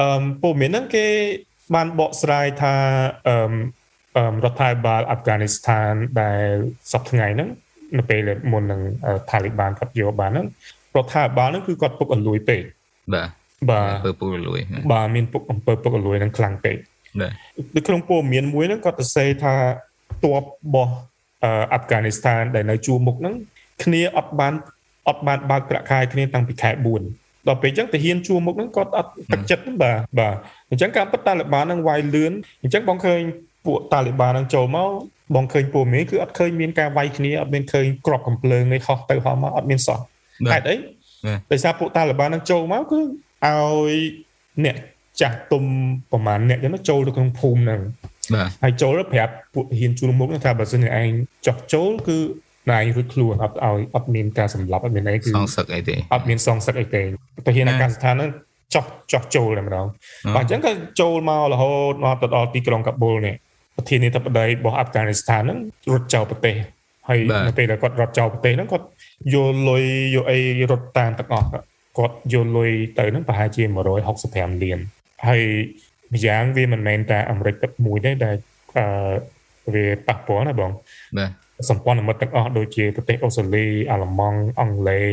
អឺព័ត៌មានហ្នឹងគេបានបកស្រាយថាអឺរដ្ឋាភិបាលអាហ្វហ្គានីស្ថានដែលសប្តាហ៍ថ្ងៃហ្នឹង នៅពេលមុននឹងតាលីបានគាត់យកបានហ្នឹងរដ្ឋាភិបាលហ្នឹងគឺគាត់ពុកអលួយពេកបាទបាទអំពើពុកអលួយបាទមានពុកអំពើពុកអលួយហ្នឹងខ្លាំងពេកបាទនៅក្នុងព័ត៌មានមួយហ្នឹងគាត់ទៅសេថាតបរបស់អាហ្វហ្គានីស្ថានដែលនៅជួរមុខហ្នឹងគ្នាអត់បានអត់បានបើកប្រាក់ខែគ្នាតាំងពីខែ4ដល់ពេលអញ្ចឹងតាហ៊ានជួមុខហ្នឹងគាត់អត់ទឹកចិត្តបាទបាទអញ្ចឹងការពិតតាលីបានហ្នឹងវាយលឿនអញ្ចឹងបងឃើញ ពួកតាលីបានហ្នឹងចូលមកបងឃើញពូមីគឺអត់ឃើញមានការវាយគ្នាអត់មានឃើញក្របកំភ្លើងនេះហោះទៅហោះមកអត់មានសោះហេតុអីដោយសារពួកតាលីបានហ្នឹងចូលមកគឺឲ្យអ្នកចាស់ទុំប្រហែលអ្នកចឹងចូលទៅក្នុងភូមិហ្នឹងបាទហើយចូលប្រាប់ពួកហ៊ានជួលមុខថាបើសិនជាឯងចោះចូលគឺណៃរួចខ្លួនអត់ឲ្យអត់មានការសម្លាប់អត់មានអីគឺសងសឹកអីទេអត់មានសងសឹកអីទេទៅហ៊ានអាកាសស្ថានហ្នឹងចោះចោះចូលតែម្ដងបាទអញ្ចឹងក៏ចូលមករហូតមកទៅដល់ទីក្រុងកាប៊ុលនេះ ប្រធានាធិបតីរបស់អាហ្វហ្គានីស្ថានហ្នឹងរត់ចោលប្រទេសហើយនៅពេលដែលគាត់រត់ចោលប្រទេសហ្នឹងគាត់យកលុយយកអីរត់តាមទាំងអស់គាត់យកលុយទៅហ្នឹងប្រហែលជា165លានហើយម្យ៉ាងវាមិនមែនតែអាមេរិកទឹកមួយទេដែលអឺវាប៉ះពាល់ណាបងបាទសម្ព័ន្ធមិត្តទាំងអស់ដូចជាប្រទេសអូស្ត្រាលីអាល្លឺម៉ង់អង់គ្លេស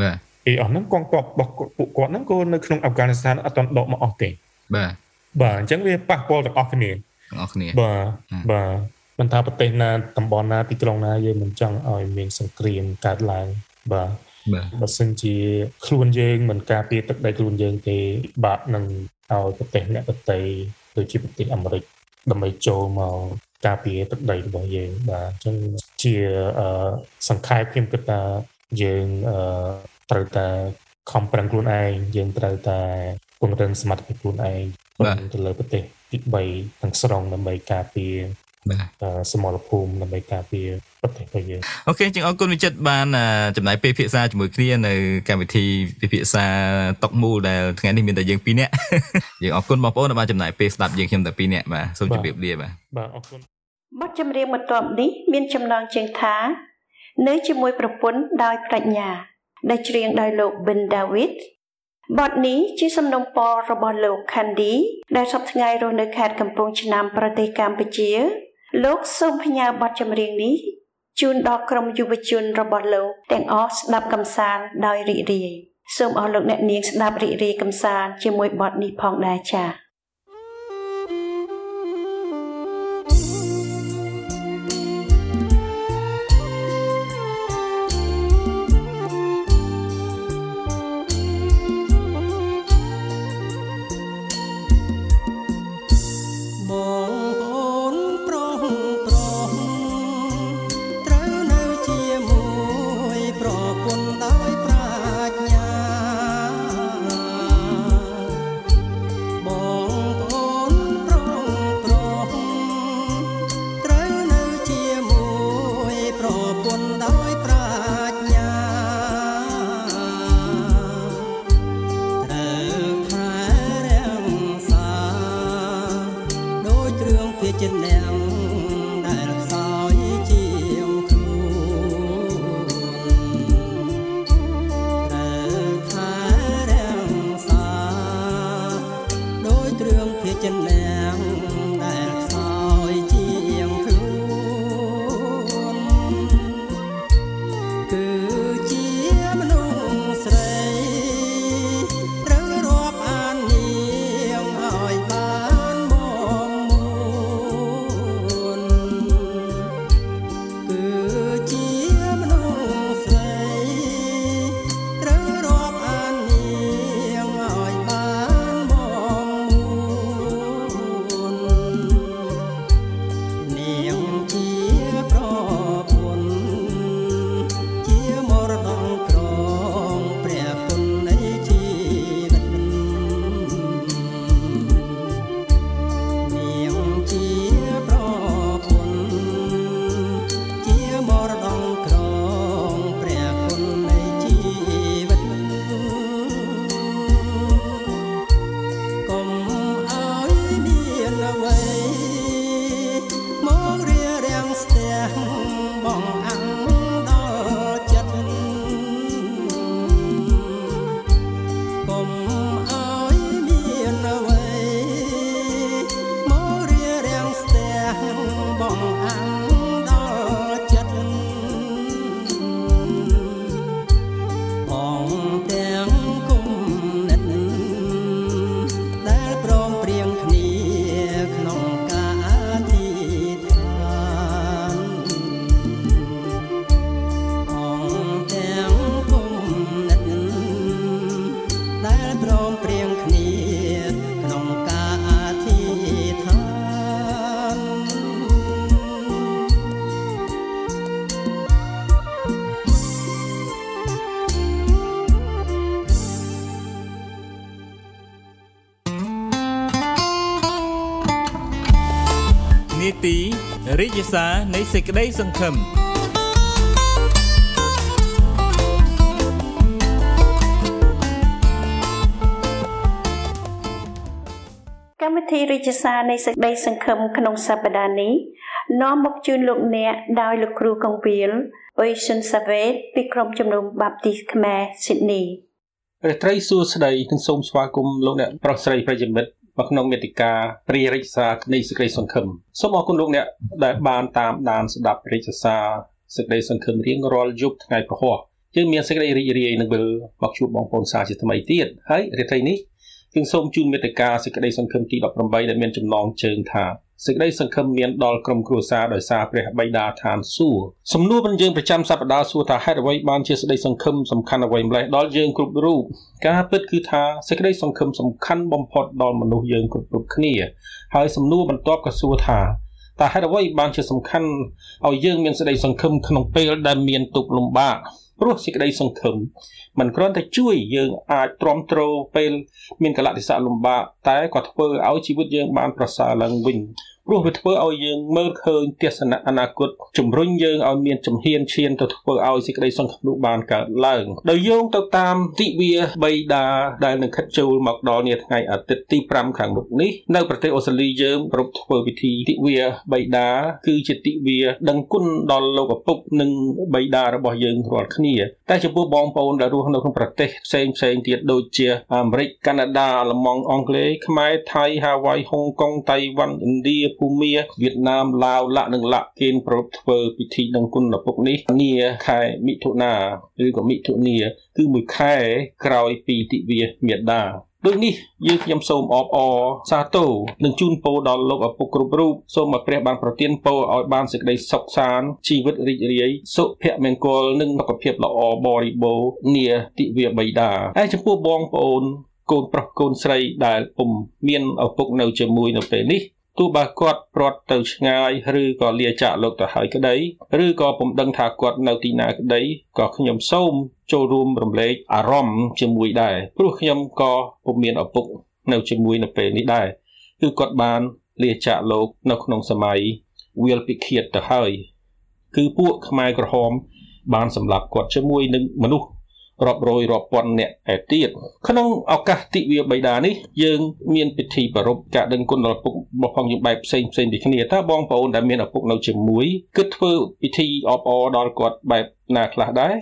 បាទអីអស់ហ្នឹងកងទ័ពរបស់ពួកគាត់ហ្នឹងក៏នៅក្នុងអាហ្វហ្គានីស្ថានអត់ទាន់ដកមកអស់ទេបាទបាទអញ្ចឹងវាប៉ះពាល់ទាំងអស់គ្នា ទាំងអស់គ្នាបាទបាទមិនថាប្រទេសណាតំបន់ណាទីក្រុងណាយើងមិនចង់ឲ្យមានសង្គ្រាមកើតឡើងបាទបាទបើសិនជាខ្លួនយើងមិនការពារទឹកដីខ្លួនយើងទេបាក់នឹងឲ្យប្រទេសអ្នកដទៃដូចជាប្រទេសអាមេរិកដើម្បីចូលមកការពារទឹកដីរបស់យើងបាទអញ្ចឹងជាសង្ខេបខ្ញុំគិតថាយើងត្រូវតែខំប្រឹងខ្លួនឯងយើងត្រូវតែ ពង្រឹងសមត្ថភាពខ្លួនឯងទៅលើប្រទេសទី3ទាំងស្រុងដើម្បីការពារបាទសមរភូមិដើម្បីការពារប្រទេសរបស់យើងអូខេជាងអរគុណវិចិត្របានចំណាយពេលពិភាក្សាជាមួយគ្នានៅកម្មវិធីពិភាក្សាតុកមូលដែលថ្ងៃនេះមានតែយើងពីរនាក់យើងអរគុណបងប្អូនដែលបានចំណាយពេលស្ដាប់យើងខ្ញុំតែពីរនាក់បាទសូមជម្រាបលាបាទបាទអរគុណបទចម្រៀងបន្ទាប់នេះមានចំណងជើងថា នៅជាមួយប្រពន្ធដោយប្រាជ្ញា ដែលច្រៀងដោយលោក Ben David បទនេះជាសំណុំពររបស់លោក Candy ដែលសប្តាហ៍ថ្ងៃរស់នៅខេត្តកំពង់ឆ្នាំប្រទេសកម្ពុជា លោកសូមផ្ញើបទចម្រៀងនេះជូនដល់ក្រុមយុវជនរបស់លោកទាំងអស់ស្ដាប់កំសាន្តដោយរីករាយសូមអរលោកអ្នកនាងស្ដាប់រីករាយកំសាន្តជាមួយបទនេះផងដែរចា៎ នេតិរិទ្ធិសារនៃសេចក្តីសង្ឃឹមកម្មវិធីរិទ្ធិសារនៃសេចក្តីសង្ឃឹមក្នុងសប្តាហ៍នេះនាំមកជូនលោកអ្នកដោយលោកគ្រូកងវិលអ៊ុយស៊ុនសាវេតពីក្រុមជំនុំបាប់ទីសខ្មែរស៊ីដនីព្រះត្រីសួស្តីនិងសូមស្វាគមន៍លោកអ្នកប្រុសស្រីប្រិយមិត្ត មកក្នុងមេតិកាព្រារិទ្ធសានៃសេចក្តីសង្ឃឹមសូមអរគុណលោកអ្នកដែលបានតាមដានស្ដាប់រិទ្ធសាសេចក្តីសង្ឃឹមរៀងរាល់យប់ថ្ងៃប្រហោះយើងមានសេចក្តីរីករាយនឹងវិលមកជួបបងប្អូនសាជាថ្មីទៀតហើយរាត្រីនេះយើងសូមជូនមេតិកាសេចក្តីសង្ឃឹមទី18ដែលមានចំណងជើងថា សេចក្តីសង្ឃឹមមានដល់ក្រុមគ្រួសារដោយសារព្រះបិតាឋានសួគ៌សំណួររបស់យើងប្រចាំសប្តាហ៍សួរថាហេតុអ្វីបានជាសេចក្តីសង្ឃឹមសំខាន់អ្វីម្ល៉េះដល់យើងគ្រប់រូបការពិតគឺថាសេចក្តីសង្ឃឹមសំខាន់បំផុតដល់មនុស្សយើងគ្រប់គ្រប់គ្នា ហើយសំណួរបន្ទាប់ក៏សួរថាតើហេតុអ្វីបានជាសំខាន់ឲ្យយើងមានសេចក្តីសង្ឃឹមក្នុងពេលដែលមានទុក្ខលំបាក ព្រោះសេចក្តីសង្ឃឹមមិនគ្រាន់តែជួយយើងអាចទ្រាំទ្រពេលមានកលៈទេសៈលំបាកតែក៏ធ្វើឲ្យជីវិតយើងបានប្រសើរឡើងវិញ ព្រោះវាធ្វើឲ្យយើងមើលឃើញទស្សនៈអនាគតជំរុញយើងឲ្យមានជំហានឈានទៅធ្វើឲ្យសេចក្តីសង្ឃឹមនោះបានកើតឡើងដោយយោងទៅតាមទិវាបៃតាដែលនឹងខិតចូលមកដល់នាថ្ងៃអាទិត្យទី5ខាងមុខនេះនៅប្រទេសអូស្ត្រាលីយើងប្រពធ្វើពិធីទិវាបៃតាគឺជាទិវាដឹងគុណដល់លោកឪពុកនិងបៃតារបស់យើងរាល់គ្នាតែចំពោះបងប្អូនដែលរស់នៅក្នុងប្រទេសផ្សេងផ្សេងទៀតដូចជាអាមេរិកកាណាដាអាល្លឺម៉ង់អង់គ្លេសខ្មែរថៃហាវ៉ៃហុងកុងតៃវ៉ាន់ឥណ្ឌាភូមាវៀតណាមឡាវលក្ខនិងលក្ខគេប្រពធ្វើពិធីដឹងគុណឪពុកនេះនាខែមិថុនាឬក៏មិថុនាគឺមួយខែក្រោយពីទិវាមេដាដូចនេះយើងខ្ញុំសូមអបអរសាទរនិងជូនពរដល់លោកឪពុកគ្រប់រូបសូមឲ្យព្រះបានប្រទានពរឲ្យបានសេចក្តីសុខសាន្តជីវិតរីករាយសុភមង្គលនិងសុខភាពល្អបរិបូរណ៍នាទិវាបិតាហើយចំពោះបងប្អូនកូនប្រុសកូនស្រីដែលពុំមានឪពុកនៅជាមួយនៅពេលនេះ ទោះបើគាត់ព្រាត់ទៅឆ្ងាយឬក៏លាចាកលោកទៅហើយក្តីឬក៏ពុំដឹងថាគាត់នៅទីណាក្តីក៏ខ្ញុំសូមចូលរួមរំលែកអារម្មណ៍ជាមួយដែរព្រោះខ្ញុំក៏ពុំមានឪពុកនៅជាមួយនៅពេលនេះដែរគឺគាត់បានលាចាកលោកនៅក្នុងសម័យវាលពិឃាតទៅហើយគឺពួកខ្មែរក្រហមបានសម្លាប់គាត់ជាមួយនឹងមនុស្ស រាប់រយរាប់ពាន់អ្នកឯទៀតក្នុងឱកាសទិវាបិតានេះយើងមានពិធីប្រារព្ធការដឹងគុណដល់ឪពុករបស់ផងយើងបែបផ្សេងផ្សេងពីគ្នាតើបងប្អូនដែលមានឪពុកនៅជាមួយគិតធ្វើពិធីអបអរដល់គាត់បែបណាខ្លះដែរ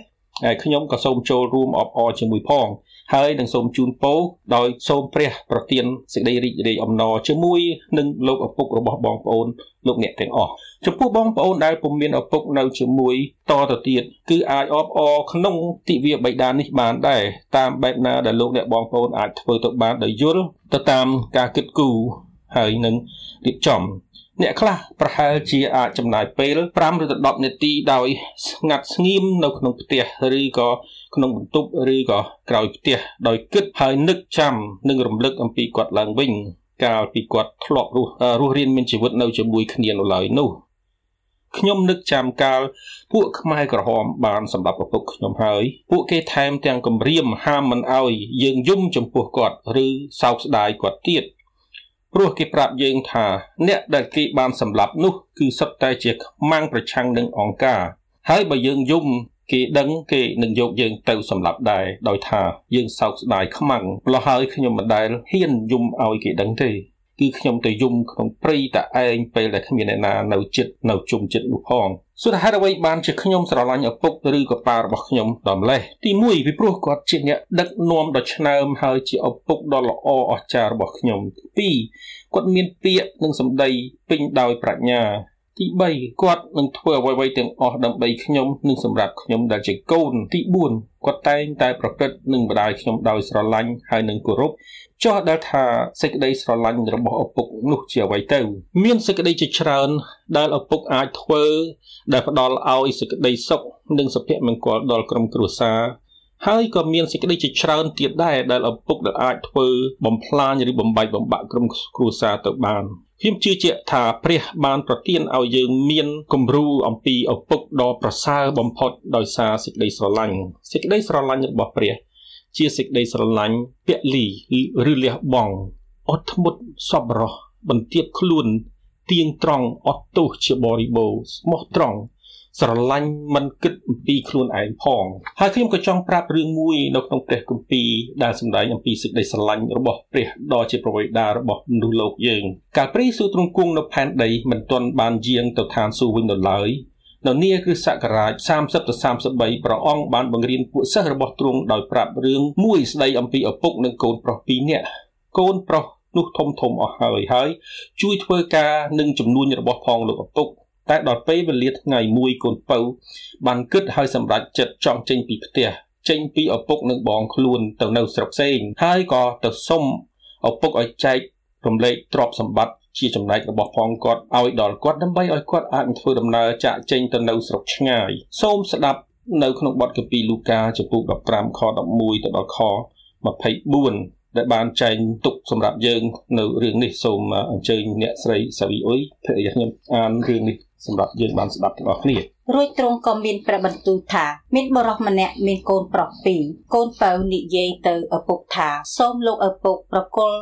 ហើយខ្ញុំក៏សូមចូលរួមអបអរជាមួយផងហើយនឹងសូមជូនពរដោយសូមព្រះប្រទានសេចក្តីរីករាយអំណរជាមួយនឹងលោកឪពុករបស់បងប្អូនលោកអ្នកទាំងអស់ ចំពោះបងប្អូនដែលពុំមានឪពុកនៅជាមួយតទៅទៀតគឺអាចអបអរក្នុងទិវាបិតានេះបានដែរតាមបែបណាដែលលោកអ្នកបងប្អូនអាចធ្វើទៅបានដោយយល់ទៅតាមការគិតគូរហើយនឹងរៀបចំអ្នកខ្លះប្រហែលជាអាចចំណាយពេល5ឬ10នាទីដោយស្ងាត់ស្ងៀមនៅក្នុងផ្ទះឬក៏ក្នុងបន្ទប់ឬក៏ក្រោយផ្ទះដោយគិតហើយនឹកចាំនិងរំលឹកអំពីគាត់ឡើងវិញកាលពីគាត់ធ្លាប់រស់រស់រៀនមានជីវិតនៅជាមួយគ្នានៅឡើយនោះ ខ្ញុំនឹកចាំកាលពួកខ្មែរក្រហមបានសម្រាប់ឪពុកខ្ញុំហើយពួកគេថែមទាំងគំរាមហាមមិនអោយយើងយំចំពោះគាត់ឬសោកស្ដាយគាត់ទៀតព្រោះគេប្រាប់យើងថា អ្នកដែលគេបានសម្លាប់នោះ គឺសុទ្ធតែជាខ្មាំងប្រឆាំងនឹងអង្គការហើយបើយើងយំគេដឹងគេនឹងយកយើងទៅសម្លាប់ដែរដោយថាយើងសោកស្ដាយខ្មាំងម្ល៉េះហើយខ្ញុំមិនដែលហ៊ានយំឲ្យគេដឹងទេ គឺខ្ញុំទៅយំក្នុងព្រៃតែឯងពេលដែលគ្មានអ្នកណានៅចិត្តនៅជុំចិត្តនោះផងសុទ្ធហេតុអ្វីបានជាខ្ញុំស្រឡាញ់ឪពុកឬក៏ប៉ារបស់ខ្ញុំដល់ម្លេះទី1ពីព្រោះគាត់ជាអ្នកដឹកនាំដ៏ឆ្នើមហើយជាឪពុកដ៏ល្អអស្ចារ្យរបស់ខ្ញុំទី2គាត់មានពាក្យនិងសម្ដីពេញដោយប្រាជ្ញាទី3គាត់នឹងធ្វើអ្វីៗទាំងអស់ដើម្បីខ្ញុំនិងសម្រាប់ខ្ញុំដែលជាកូនទី4 គាត់តែងតែប្រព្រឹត្តនឹងម្ដាយខ្ញុំដោយស្រឡាញ់ហើយនឹងគោរពចោះដែលថាសេចក្តីស្រឡាញ់របស់ឪពុកនោះជាអ្វីទៅ មានសេចក្តីជាច្រើន ដែលឪពុកអាចធ្វើ ដែលផ្ដល់ឲ្យសេចក្តីសុខនិងសុភមង្គលដល់ក្រុមគ្រួសារ ហើយក៏មានសេចក្តីជាច្រើនទៀតដែរដែលឪពុកដែលអាចធ្វើបំផ្លាញឬបំបែកបំបាក់ក្រុមគ្រួសារទៅបានខ្ញុំជឿជាក់ថាព្រះបានប្រទានឲ្យយើងមានគំរូអំពីឪពុកដ៏ប្រសើរបំផុតដោយសារសេចក្តីស្រឡាញ់សេចក្តីស្រឡាញ់របស់ព្រះ ជាសេចក្តីស្រឡាញ់ពលីឬលះបង់អត់ធ្មត់សប្បុរសបន្ទាបខ្លួនទៀងត្រង់អត់ទោសជាបរិបូរស្មោះត្រង់ ស្រឡាញ់មិនគិតអំពីខ្លួនឯងផងហើយខ្ញុំក៏ចង់ប្រាប់រឿងមួយនៅក្នុងព្រះគម្ពីរដែលសម្ដែងអំពីសេចក្តីស្រឡាញ់របស់ព្រះដ៏ជាប្រវេដារបស់មនុស្សលោកយើងកាលព្រះយេស៊ូវទ្រង់គង់នៅផែនដីមិនទាន់បានយាងទៅឋានសួគ៌វិញនៅឡើយនៅនាគ្រិស្តសករាជ30ទៅ33ព្រះអង្គបានបង្រៀនពួកសិស្សរបស់ទ្រង់ដោយប្រាប់រឿងមួយស្ដីអំពីឪពុកនិងកូនប្រុសពីរនាក់កូនប្រុសនោះធំធំអស់ហើយហើយជួយធ្វើការនឹងចំនួនរបស់ផងលោកឪពុក តែដល់ពេលវេលាថ្ងៃមួយកូនពៅបានគិតឲ្យសម្រេចចិត្តចង់ចេញពីផ្ទះចេញពីឪពុកនិងបងខ្លួនទៅនៅស្រុកផ្សេងហើយក៏ទៅសុំឪពុកឲ្យចែករំលែកទ្រព្យសម្បត្តិជាចំណែករបស់ផងគាត់ឲ្យដល់គាត់ដើម្បីឲ្យគាត់អាចធ្វើដំណើរចាក់ចេញទៅនៅស្រុកឆ្ងាយសូមស្ដាប់នៅក្នុងបទកាពីលូកាចំពោះ15ខ11ទៅដល់ខ24ដែលបានចែងទុកសម្រាប់យើង នៅរឿងនេះសូមអញ្ជើញអ្នកស្រីសាវីអ៊ុយភរិយាខ្ញុំអានរឿងនេះ សម្រាប់យើងបានស្ដាប់ទាំងអស់គ្នារួចទ្រង់ក៏មានព្រះបន្ទូលថា មានបរិសម្នាក់មានកូនប្រុសពីរកូនពៅនិយាយទៅឪពុកថាសូមលោកឪពុកប្រគល់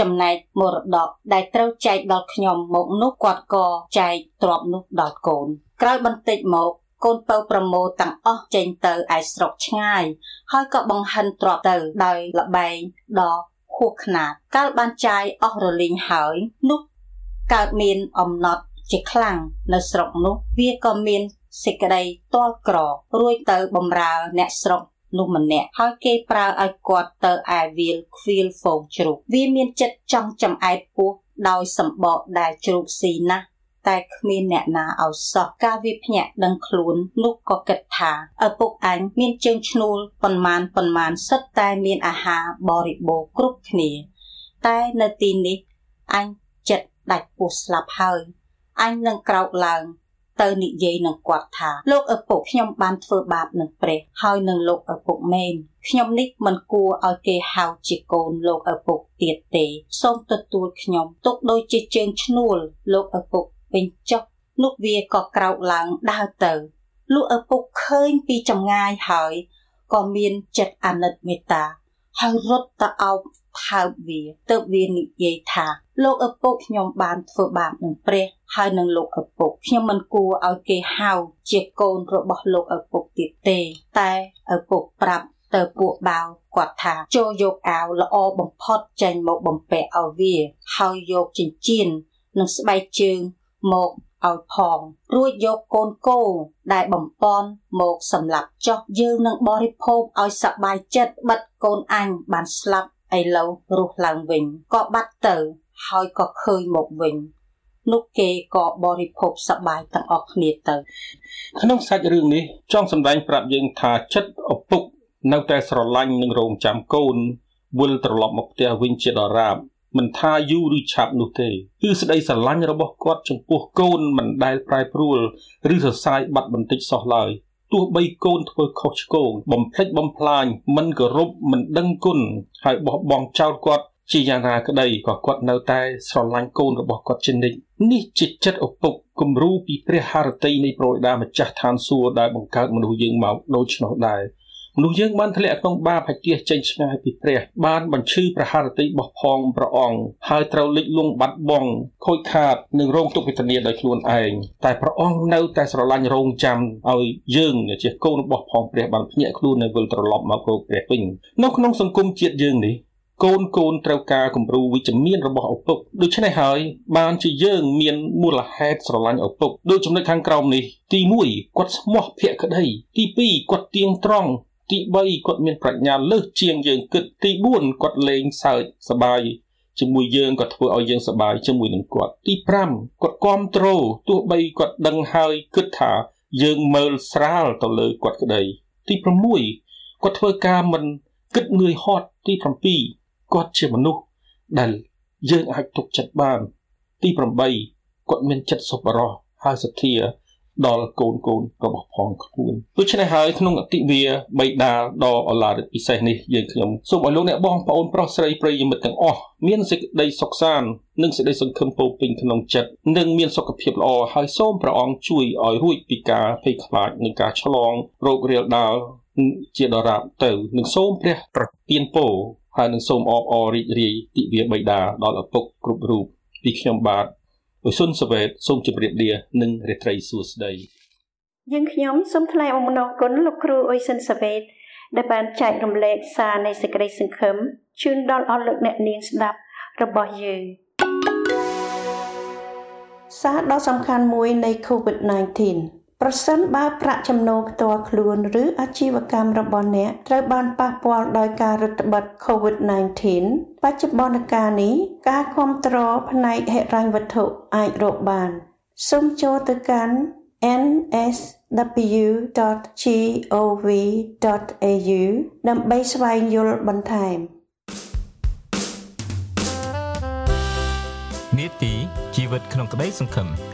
ចំណែកមរតកដែលត្រូវចែកដល់ខ្ញុំមកនោះគាត់ក៏ចែកទ្រព្យនោះដល់កូន ក្រោយបន្តិចមកកូនពៅប្រមូលទាំងអស់ចេញទៅឯស្រុកឆ្ងាយ ហើយក៏បង្ហិនទ្រព្យទៅដោយលបែងដ៏ហួសខ្នាតកាលបានចាយអស់រលីងហើយនោះកើតមានអំណត់ ជាខ្លាំងនៅស្រុកនោះវាក៏មានសេចក្តីទាល់ក្រ រួចទៅបំរើអ្នកស្រុកនោះម្នាក់ហើយគេប្រើឲ្យគាត់ទៅឯវាលខ្វៀលហ្វូងជ្រូកវាមានចិត្តចង់ចំអែតពោះដោយសម្បកដែលជ្រូកស៊ីណាស់តែគ្មានអ្នកណាឲ្យសោះការវាភ្ញាក់ដឹងខ្លួននោះក៏គិតថាឪពុកអញមានជើងឈ្នួលប៉ុន្មានប៉ុន្មានសិតតែមានអាហារបរិបូរគ្រប់គ្នា តែនៅទីនេះអញចិត្តដាច់ពោះស្លាប់ហើយ អញនឹងក្រោកឡើង ទៅនិយាយនឹងគាត់ថាលោកឪពុកខ្ញុំបានធ្វើបាបនឹងព្រះហើយនឹងលោកឪពុកមែនខ្ញុំនេះមិនគួរឲ្យគេហៅជាកូនលោកឪពុកទៀតទេសូមទទួលខ្ញុំទុកដូចជាជើងឈ្នួលលោកឪពុកវិញចុះនោះវាក៏ក្រោកឡើងដើរទៅលោកឪពុកឃើញពីចម្ងាយហើយក៏មានចិត្តអាណិតមេត្តា ហើយរត់ទៅអោបថើបវាទើបវានិយាយថាលោកឪពុកខ្ញុំបានធ្វើបាបនឹងព្រះហើយនឹងលោកឪពុកខ្ញុំមិនគួរឲ្យគេហៅជាកូនរបស់លោកឪពុកទៀតទេ តែឪពុកប្រាប់ទៅពួកបាវគាត់ថាចូលយកអាវល្អបំផុតចេញមកបំពាក់ឲ្យវា ហើយយកចិញ្ចៀននិងស្បែកជើងមក ឲ្យផងរួចយកកូនគោដែលបំពន់មកសម្លាប់ចុះយើងនឹងបរិភោគឲ្យសប្បាយចិត្តបិទកូនអញបានស្លាប់ឥឡូវរស់ឡើងវិញក៏បាត់ទៅហើយក៏ឃើញមកវិញនោះគេក៏បរិភោគសប្បាយទាំងអស់គ្នាទៅ ក្នុងសាច់រឿងនេះចង់សម្ដែងប្រាប់យើងថាចិត្តឪពុក នៅតែស្រឡាញ់និងរងចាំកូនវិលត្រឡប់មកផ្ទះវិញជាដរាប មិនថាយូរឬឆាប់នោះទេគឺសេចក្តីស្រឡាញ់របស់គាត់ចំពោះកូនមិនដែលប្រែប្រួលឬសរសើរបាត់បន្តិចសោះឡើយទោះបីកូនធ្វើខុសឆ្គងបំភ្លេចបំផ្លាញមិនគោរពមិនដឹងគុណហើយបោះបង់ចោលគាត់ជាយ៉ាងណាក្តីក៏គាត់នៅតែស្រឡាញ់កូនរបស់គាត់ជានិច្ចនេះជាចិត្តឪពុកគំរូពីព្រះハរតីនៃប្រយដាម្ចាស់ឋានសួគ៌ដែលបង្កើតមនុស្សយើងមកដូច្នោះដែរ មនុស្សយើងបានធ្លាក់ក្នុងបាបហើយទៀសចេញឆ្ងាយពីព្រះបានបញ្ឈឺប្រហារតីបោះផងព្រះអង្គហើយត្រូវលិចលង់បាត់បង់ខូចខាតនិងរងទុក្ខវេទនាដោយខ្លួនឯងតែព្រះអង្គនៅតែស្រឡាញ់រងចាំឲ្យយើងជាកូនរបស់ផងព្រះបានភ្ញាក់ខ្លួននៅវិលត្រឡប់មករកព្រះវិញនៅក្នុងសង្គមជាតិយើងនេះកូនកូនត្រូវការគំរូវិជ្ជមានរបស់ឪពុកដូច្នេះហើយបានជាយើងមានមូលហេតុស្រឡាញ់ឪពុកដូចចំណុចខាងក្រោមនេះទី1គាត់ស្មោះភក្តីទី2គាត់ទៀងត្រង់ ទី3គាត់មានប្រាជ្ញាលើសជាងយើងគិតទី4គាត់លេងសើចសប្បាយជាមួយយើងក៏ធ្វើឲ្យយើងសប្បាយជាមួយនឹងគាត់ទី5គាត់គ្រប់គ្រងទោះបីគាត់ដឹងហើយគិតថាយើងមើលស្រាលទៅលើគាត់ក្តីទី6គាត់ធ្វើការមិនគិតនឿយហត់ទី7គាត់ជាមនុស្សដែលយើងអាចទុកចិត្តបាន ទី8គាត់មានចិត្តសប្បុរសហើយសទ្ធា ដល់កូនកូនរបស់ផងខ្លួនដូច្នេះហើយក្នុងអតិវាបៃតាដ៏អឡារិកពិសេសនេះយើងខ្ញុំសូមឲ្យលោកអ្នកបងប្អូនប្រុសស្រីប្រិយមិត្តទាំងអស់មានសេចក្តីសុខសាន្តនិងសេចក្តីសង្ឃឹមពោពេញក្នុងចិត្តនិងមានសុខភាពល្អហើយសូមព្រះអង្គជួយឲ្យរួចពីការភ័យខ្លាចនិងការឆ្លងរោគរាលដាលជាដរាបទៅនិងសូមព្រះប្រទានពរហើយនឹងសូមអបអររីករាយទិវាបិតាដល់ឪពុកគ្រប់រូបពីខ្ញុំបាទ អ៊ុយសុនសវេតសូមជម្រាបលានិងរាត្រីសួស្តីយើងខ្ញុំសូមថ្លែងអំណរគុណលោកគ្រូអ៊ុយសុនសវេតដែលបានចែករំលែកសារនៃសេចក្តីសង្ឃឹមជូនដល់អស់លោកអ្នកនាងស្ដាប់របស់យើងសារដ៏សំខាន់មួយនៃ COVID-19 ប្រសិនបើប្រាក់ចំណូលផ្ទាល់ខ្លួនឬអាជីវកម្មរបស់អ្នកត្រូវបានប៉ះពាល់ដោយការរឹតបន្តឹង COVID-19 បច្ចុប្បន្នកាលនេះការគ្រប់គ្រងផ្នែកហិរញ្ញវត្ថុអាចរកបានសូមចូលទៅកាន់ nsw.gov.au ដើម្បីស្វែងយល់បន្ថែមនីតិជីវិតក្នុងក្តីសង្ឃឹម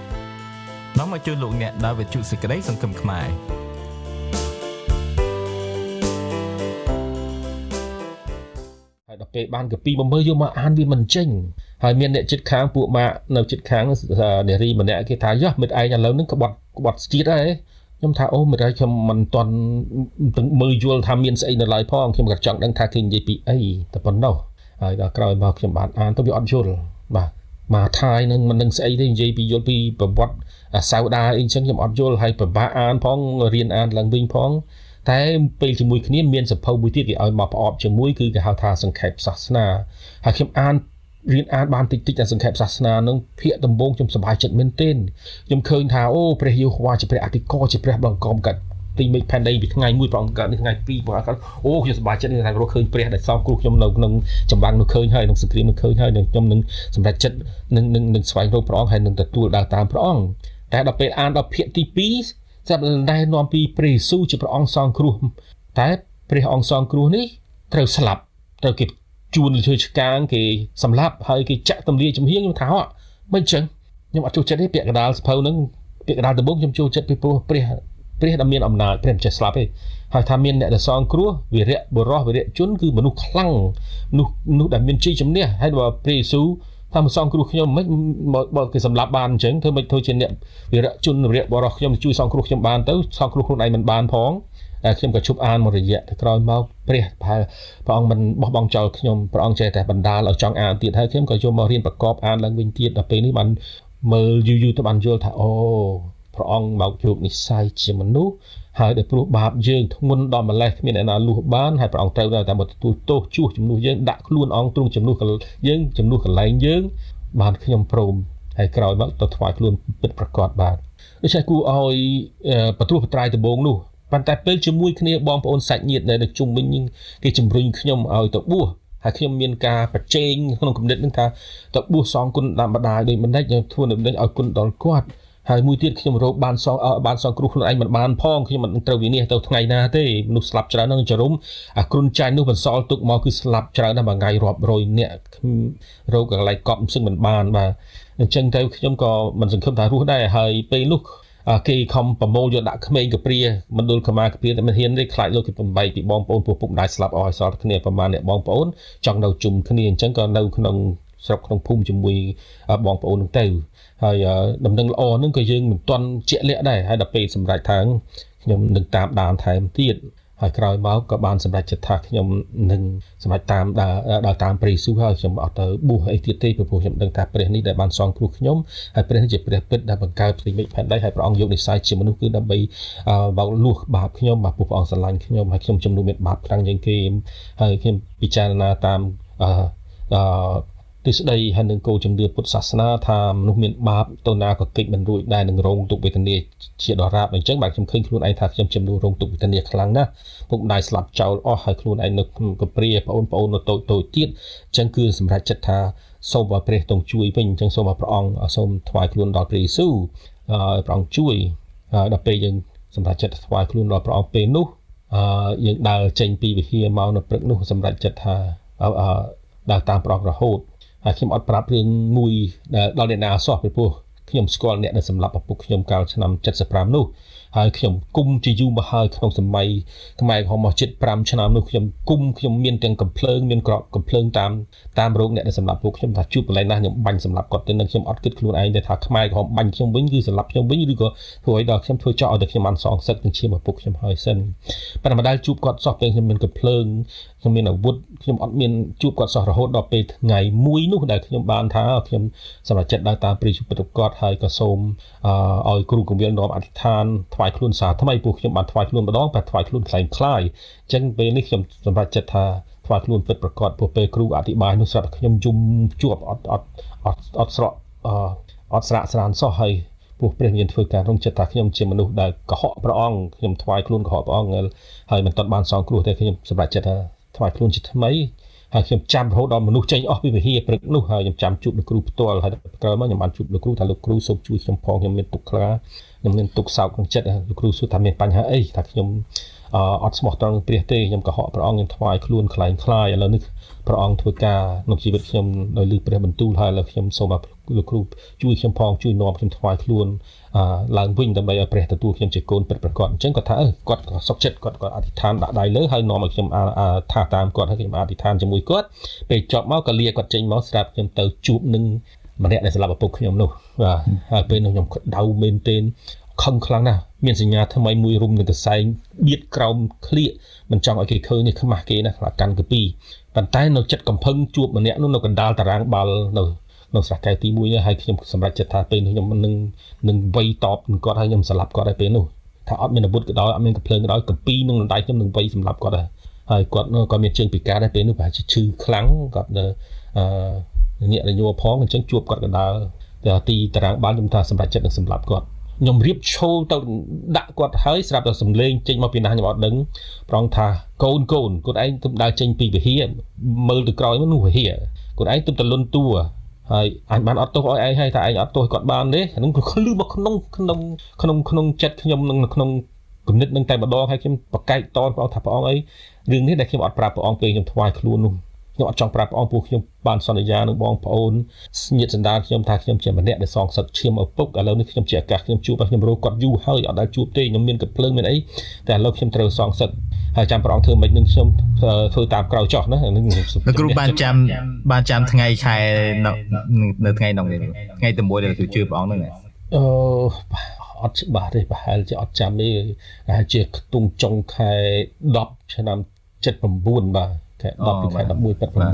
នាំមកជួយលោកអ្នកដើរវិទ្យុសេចក្តីសង្ឃឹមខ្មែរហើយដល់ពេលបានកពីបំមើយកមកអានវាមិនចេញហើយមានអ្នកចិត្តខាងពួកម៉ាក់នៅចិត្តខាងនារីម្នាក់គេថាយោះមិត្តឯងឥឡូវហ្នឹងក្បត់ក្បត់ជាតិហើយខ្ញុំថាអូមិនដែរខ្ញុំមិនតន់មើលយល់ថាមានស្អីនៅឡើយផងខ្ញុំក៏ចង់ដឹងថាគេនិយាយពីអីតែប៉ុណ្ណោះហើយដល់ក្រោយមកខ្ញុំបានអានទៅវាអត់យល់បាទ មកថាយនឹងមិននឹងស្អីទេនិយាយពីយល់ពីប្រវត្តិសាវតាអីចឹងខ្ញុំអត់យល់ហើយពិបាកអានផងរៀនអានឡើងវិញផងតែពេលជាមួយគ្នាមានសភៅមួយទៀតគេឲ្យមកប្រអប់ជាមួយគឺគេហៅថាសង្ខេបសាសនាហើយខ្ញុំអានរៀនអានបានតិចតិចតែសង្ខេបសាសនានឹងភាកដំបូងខ្ញុំសប្បាយចិត្តមែនទែនខ្ញុំឃើញថាអូព្រះយេហូវ៉ាជាព្រះអធិការជាព្រះបង្កំកាត់ ទីមេឃផែនដីពីថ្ងៃ1ព្រះអង្គកើតនេះថ្ងៃ2ព្រះអង្គកើតអូខ្ញុំសប្បាយចិត្តថារកឃើញព្រះដែលសងគ្រោះខ្ញុំនៅក្នុងចម្បាំងនោះឃើញហើយក្នុងសង្គ្រាមនោះឃើញហើយខ្ញុំនឹងសម្រេចចិត្តនឹងនឹងនឹងស្វែងរកព្រះអង្គហើយនឹងទទួលដើរតាមព្រះអង្គតែដល់ពេលអានដល់ភាគទី2ចាប់តែនាំពីព្រះយេស៊ូវជាព្រះអង្គសងគ្រោះតែព្រះអង្គសងគ្រោះនេះត្រូវស្លាប់ត្រូវគេជួនលើឆ្កាងគេសម្លាប់ហើយគេចាក់ទម្លាជំហៀងខ្ញុំថាមិនចឹងខ្ញុំអត់ចូលចិត្តទេពាក្យកដាលសភៅហ្នឹងពាក្យកដាលដំបូងខ្ញុំចូលចិត្តពីព្រោះព្រះ ព្រះដែលមានអំណាចព្រះមិនចេះស្លាប់ទេហើយថាមានអ្នកដែលសងគ្រោះវិរៈបុរសវិរៈជនគឺមនុស្សខ្លាំងមនុស្សមនុស្សដែលមានជ័យជំនះហើយបើព្រះយេស៊ូវថាមកសងគ្រោះខ្ញុំមិនបើគេសម្លាប់បានអញ្ចឹងធ្វើមិនធ្វើជាអ្នកវិរៈជនវិរៈបុរសខ្ញុំជួយសងគ្រោះខ្ញុំបានទៅសងគ្រោះខ្លួនឯងមិនបានផងខ្ញុំក៏ជប់អានមួយរយៈទៅក្រោយមកព្រះប្រហែលព្រះអង្គមិនបោះបង់ចោលខ្ញុំព្រះអង្គចេះតែបណ្ដាលឲ្យចង់អានទៀតហើយខ្ញុំក៏យកមករៀនប្រកបអានឡើងវិញទៀតដល់ពេលនេះបានមើលយូរយូរទៅបានយល់ថាអូ ព្រះអង្គមកយកនិស្ស័យជាមនុស្សហើយដោយព្រោះបាបយើងធ្ងន់ដល់ម្លេះគ្មានអ្នកណាលួសបានហើយព្រះអង្គត្រូវតែមកទទួលទោសជួសជំនួសយើងដាក់ខ្លួនអង្គទ្រង់ជំនួសយើងជំនួសកន្លែងយើង បានខ្ញុំព្រមហើយក្រោយមកទៅថ្វាយខ្លួនពិតប្រកបបានដូច្នេះគួរឲ្យបត្រួសបត្រាយដំបងនោះប៉ុន្តែពេលជាមួយគ្នាបងប្អូនសាច់ញាតិនៅជុំវិញគេជំរុញខ្ញុំឲ្យទៅបួសហើយខ្ញុំមានការប្រជែងក្នុងគំនិតនឹងថាទៅបួសសងគុណដល់ម្ដាយដូចមិនដេចធ្វើនៅមិនដេចឲ្យគុណដល់គាត់ ហើយមួយទៀតខ្ញុំរកបានសងបានសងគ្រោះខ្លួនឯងមិនបានផងខ្ញុំមិនត្រូវវិនិច្ឆ័យទៅថ្ងៃណាទេមនុស្សស្លាប់ច្រើននឹងចរុំអាគ្រុនចាញ់នោះបន្សល់ទុកមកគឺស្លាប់ច្រើនណាស់មួយថ្ងៃរាប់រយនាក់រោគកន្លែងកប់មិនសឹងមិនបានបាទអញ្ចឹងទៅខ្ញុំក៏មិនសង្ឃឹមថារស់ដែរហើយពេលនោះគេខំប្រមូលយកដាក់ក្មេងកព្រាមណ្ឌលកម្មាកព្រាតែមិនហ៊ានទេខ្លាចលោកគេបំបីពីបងប្អូនពោះពុកម្ដាយស្លាប់អស់ឲ្យសល់គ្នាប្រហែលអ្នកបងប្អូនចង់នៅជុំគ្នាអញ្ចឹងក៏នៅក្នុងស្រុកក្នុងភូមិជាមួយបងប្អូននឹងទៅ ហើយដំណឹងល្អហ្នឹងក៏យើងមិនទាន់ជាក់លាក់ដែរហើយដល់ពេលសម្រាប់ថាខ្ញុំនឹងតាមដានថែមទៀតហើយក្រោយមកក៏បានសម្រេចចិត្តថាខ្ញុំនឹងសម្រេចតាមដល់តាមព្រះយេស៊ូវហើយខ្ញុំអត់ទៅបួសអីទៀតទេព្រោះខ្ញុំដឹងថាព្រះនេះដែលបានសងគ្រោះខ្ញុំហើយព្រះនេះជាព្រះពិតដែលបង្កើតព្រៃមេឃផែនដីហើយព្រះអង្គយកនិស្ស័យជាមនុស្សគឺដើម្បីបោកលួសបាបខ្ញុំបាទព្រះអង្គស្រឡាញ់ខ្ញុំហើយខ្ញុំជំនុំមានបាបខ្លាំងជាងគេហើយខ្ញុំពិចារណាតាមអឺ ទិស្ដីហើយនឹងគោលជំនឿពុទ្ធសាសនាថាមនុស្សមានបាបទៅណាក៏គេចមិនរួចដែរនឹងរងទុក្ខវេទនាជាដរាបអញ្ចឹងបាទខ្ញុំឃើញខ្លួនឯងថាខ្ញុំជំនួសរងទុក្ខវេទនាខ្លាំងណាស់ពុកម្ដាយស្លាប់ចោលអស់ហើយខ្លួនឯងនៅកព្រាបងប្អូននៅតូចតូចទៀតអញ្ចឹងគឺសម្រាប់ចិត្តថាសូមឲ្យព្រះទ្រង់ជួយវិញអញ្ចឹងសូមឲ្យព្រះអង្គសូមថ្វាយខ្លួនដល់ព្រះយេស៊ូវឲ្យព្រះអង្គជួយដល់ពេលយើងសម្រាប់ចិត្តថ្វាយខ្លួនដល់ព្រះអង្គពេលនោះយើងដើរចេញពីវិហារមកនៅព្រឹកនោះសម្រាប់ចិត្តថាដើរតាមព្រះអង្គរហូតហើយ ខ្ញុំអត់ប្រាប់រឿងមួយដល់អ្នកណាសោះពីព្រោះខ្ញុំស្គាល់អ្នកដែលសម្លាប់ឪពុកខ្ញុំកាលឆ្នាំ75នោះហើយខ្ញុំគុំជាយូរមកហើយក្នុងសម័យខ្មែរក្រហមមកជិត5ឆ្នាំនោះខ្ញុំគុំខ្ញុំមានទាំងកំភ្លើងមានក្របកំភ្លើងតាមតាមរោគអ្នកដែលសម្រាប់ពួកខ្ញុំថាជួបកន្លែងណាខ្ញុំបាញ់សម្រាប់គាត់ទៅនឹងខ្ញុំអត់គិតខ្លួនឯងទេថាខ្មែរក្រហមបាញ់ខ្ញុំវិញគឺសម្រាប់ខ្ញុំវិញឬក៏ធ្វើឲ្យដល់ខ្ញុំធ្វើចោលឲ្យតែខ្ញុំបានសងសឹកនឹងឈាមឪពុកខ្ញុំហើយសិនប៉ុន្តែម្ដាយជួបគាត់សោះពេលខ្ញុំមានកំភ្លើងខ្ញុំមានអាវុធខ្ញុំអត់មានជួបគាត់សោះរហូតដល់ពេលថ្ងៃមួយនោះដែលខ្ញុំបានថាខ្ញុំសម្រាប់ចិត្តដើរតាមព្រះជីវិតគាត់ហើយក៏សូមឲ្យគ្រូកងវិលនាំអធិដ្ឋានថ្វាយខ្លួនសារថ្មីពួកខ្ញុំបានថ្វាយខ្លួនម្ដងតែថ្វាយខ្លួនខ្លែងខ្លាយអញ្ចឹងពេលនេះខ្ញុំសម្រាប់ចិត្តថាថ្វាយខ្លួនពិតប្រកបពួកពេលគ្រូអធិប្បាយនោះស្រាប់តែខ្ញុំយំជាប់អត់អត់អត់អត់ស្រក់អត់ស្រាក់ស្រានសោះហើយពោះព្រះមានធ្វើការក្នុងចិត្តថាខ្ញុំជាមនុស្សដែលកុហកព្រះអង្គខ្ញុំថ្វាយខ្លួនកុហកព្រះអង្គហើយមិនទាន់បានសងគ្រោះទេខ្ញុំសម្រាប់ចិត្តថា ថ្វាយខ្លួនជាថ្មីហើយខ្ញុំចាំរហូតដល់មនុស្សចេញអស់ពីវិហារព្រឹកនោះហើយខ្ញុំចាំជួបលោកគ្រូផ្ទាល់ហើយក្រោយមកខ្ញុំបានជួបលោកគ្រូថាលោកគ្រូសូមជួយខ្ញុំផងខ្ញុំមានទុកខ្លាខ្ញុំមានទុកសោកក្នុងចិត្តលោកគ្រូសួរថាមានបញ្ហាអីថាខ្ញុំអត់ស្មោះត្រង់នឹងព្រះទេខ្ញុំកុហកព្រះអង្គខ្ញុំថ្វាយខ្លួនខ្លែងខ្លាយឥឡូវនេះព្រះអង្គធ្វើការក្នុងជីវិតខ្ញុំដោយលឺព្រះបន្ទូលហើយឥឡូវខ្ញុំសូមឲ្យ លោកគ្រូជួយខ្ញុំផងជួយនាំខ្ញុំថ្វាយខ្លួនឡើងវិញដើម្បីឲ្យព្រះទទួលខ្ញុំជាកូនពិតប្រាកដអញ្ចឹងគាត់ថាអឺគាត់ក៏សុខចិត្តគាត់ក៏អធិដ្ឋានដាក់ដៃលើហើយនាំឲ្យខ្ញុំថាតាមគាត់ហើយខ្ញុំអធិដ្ឋានជាមួយគាត់ពេលចប់មកក៏លាគាត់ចេញមកស្រាប់ខ្ញុំទៅជួបនឹងម្នាក់ដែលស្លាប់ឪពុកខ្ញុំនោះបាទហើយពេលនោះខ្ញុំដៅមែនទែនខឹងខ្លាំងណាស់មានសញ្ញាថ្មីមួយរុំនឹងកសែងបៀតក្រោមក្លៀកមិនចង់ឲ្យគេឃើញនេះខ្មាស់គេណាខ្លាចកាន់កាពីប៉ុន្តែនៅចិត្តកំភឹងជួបម្នាក់នោះនៅកណ្ដាលតារាងបាល់នៅ នៅស្រះកែវទី1នេះហើយខ្ញុំសម្រេចចិត្តថាពេលនោះខ្ញុំនឹងនឹងវ័យតបនឹងគាត់ហើយខ្ញុំស្លាប់គាត់ហើយពេលនោះថាអត់មានអាវុធក៏ដោយអត់មានកំភ្លើងក៏ដោយកពីនឹងដៃខ្ញុំនឹងវ័យសម្លាប់គាត់ហើយហើយគាត់គាត់មានជើងពិការដែរពេលនោះប្រហែលជាឈឺខ្លាំងគាត់នៅអឺញាក់រញ័រផងអញ្ចឹងជួបគាត់កណ្ដាលទីតារាងបាល់ខ្ញុំថាសម្រេចចិត្តនឹងសម្លាប់គាត់ខ្ញុំរៀបឈោទៅដាក់គាត់ហើយស្រាប់តែសំលេងចេញមកពីណាខ្ញុំអត់ដឹងប្រងថាកូនកូនគាត់ឯងទៅដើរចេញពីវិហារមើលទៅក្រោយមកនោះវិហារគាត់ឯងទៅតលុនតួ ហើយអញបានអត់ទោសឲ្យឯងហើយថាឯងអត់ទោសគាត់បានទេហ្នឹងគឺលឺមកក្នុងក្នុងក្នុងក្នុងចិត្តខ្ញុំនឹងក្នុងគំនិតនឹងតែម្ដងហើយខ្ញុំប្រកែកតនព្រះអង្គថាព្រះអង្គអីរឿងនេះដែលខ្ញុំអត់ប្រាប់ព្រះអង្គពេលខ្ញុំថ្វាយខ្លួននោះ ខ្ញុំអត់ចង់ប្រាប់ព្រះអង្គពួកខ្ញុំបានសន្យានឹងបងប្អូនញាតិសន្តានខ្ញុំថាខ្ញុំជាម្នាក់ដែលសងសឹកឈាមឪពុកឥឡូវនេះខ្ញុំជាឱកាសខ្ញុំជួបខ្ញុំរកគាត់យូរហើយអត់ដែលជួបទេខ្ញុំមានកំភ្លើងមានអីតែឥឡូវខ្ញុំត្រូវសងសឹកហើយចាំព្រះអង្គធ្វើមិននឹងខ្ញុំធ្វើតាមក្រោយចោះណានឹងគ្រូបានចាំបានចាំថ្ងៃខែនៅថ្ងៃនោះថ្ងៃទី1ដែលគ្រូជឿព្រះអង្គហ្នឹងអឺអត់ច្បាស់ទេប្រហែលជាអត់ចាំទេប្រហែលជាខ្ទង់ចុងខែ10ឆ្នាំ79បាទ ខែ10ពីខែ11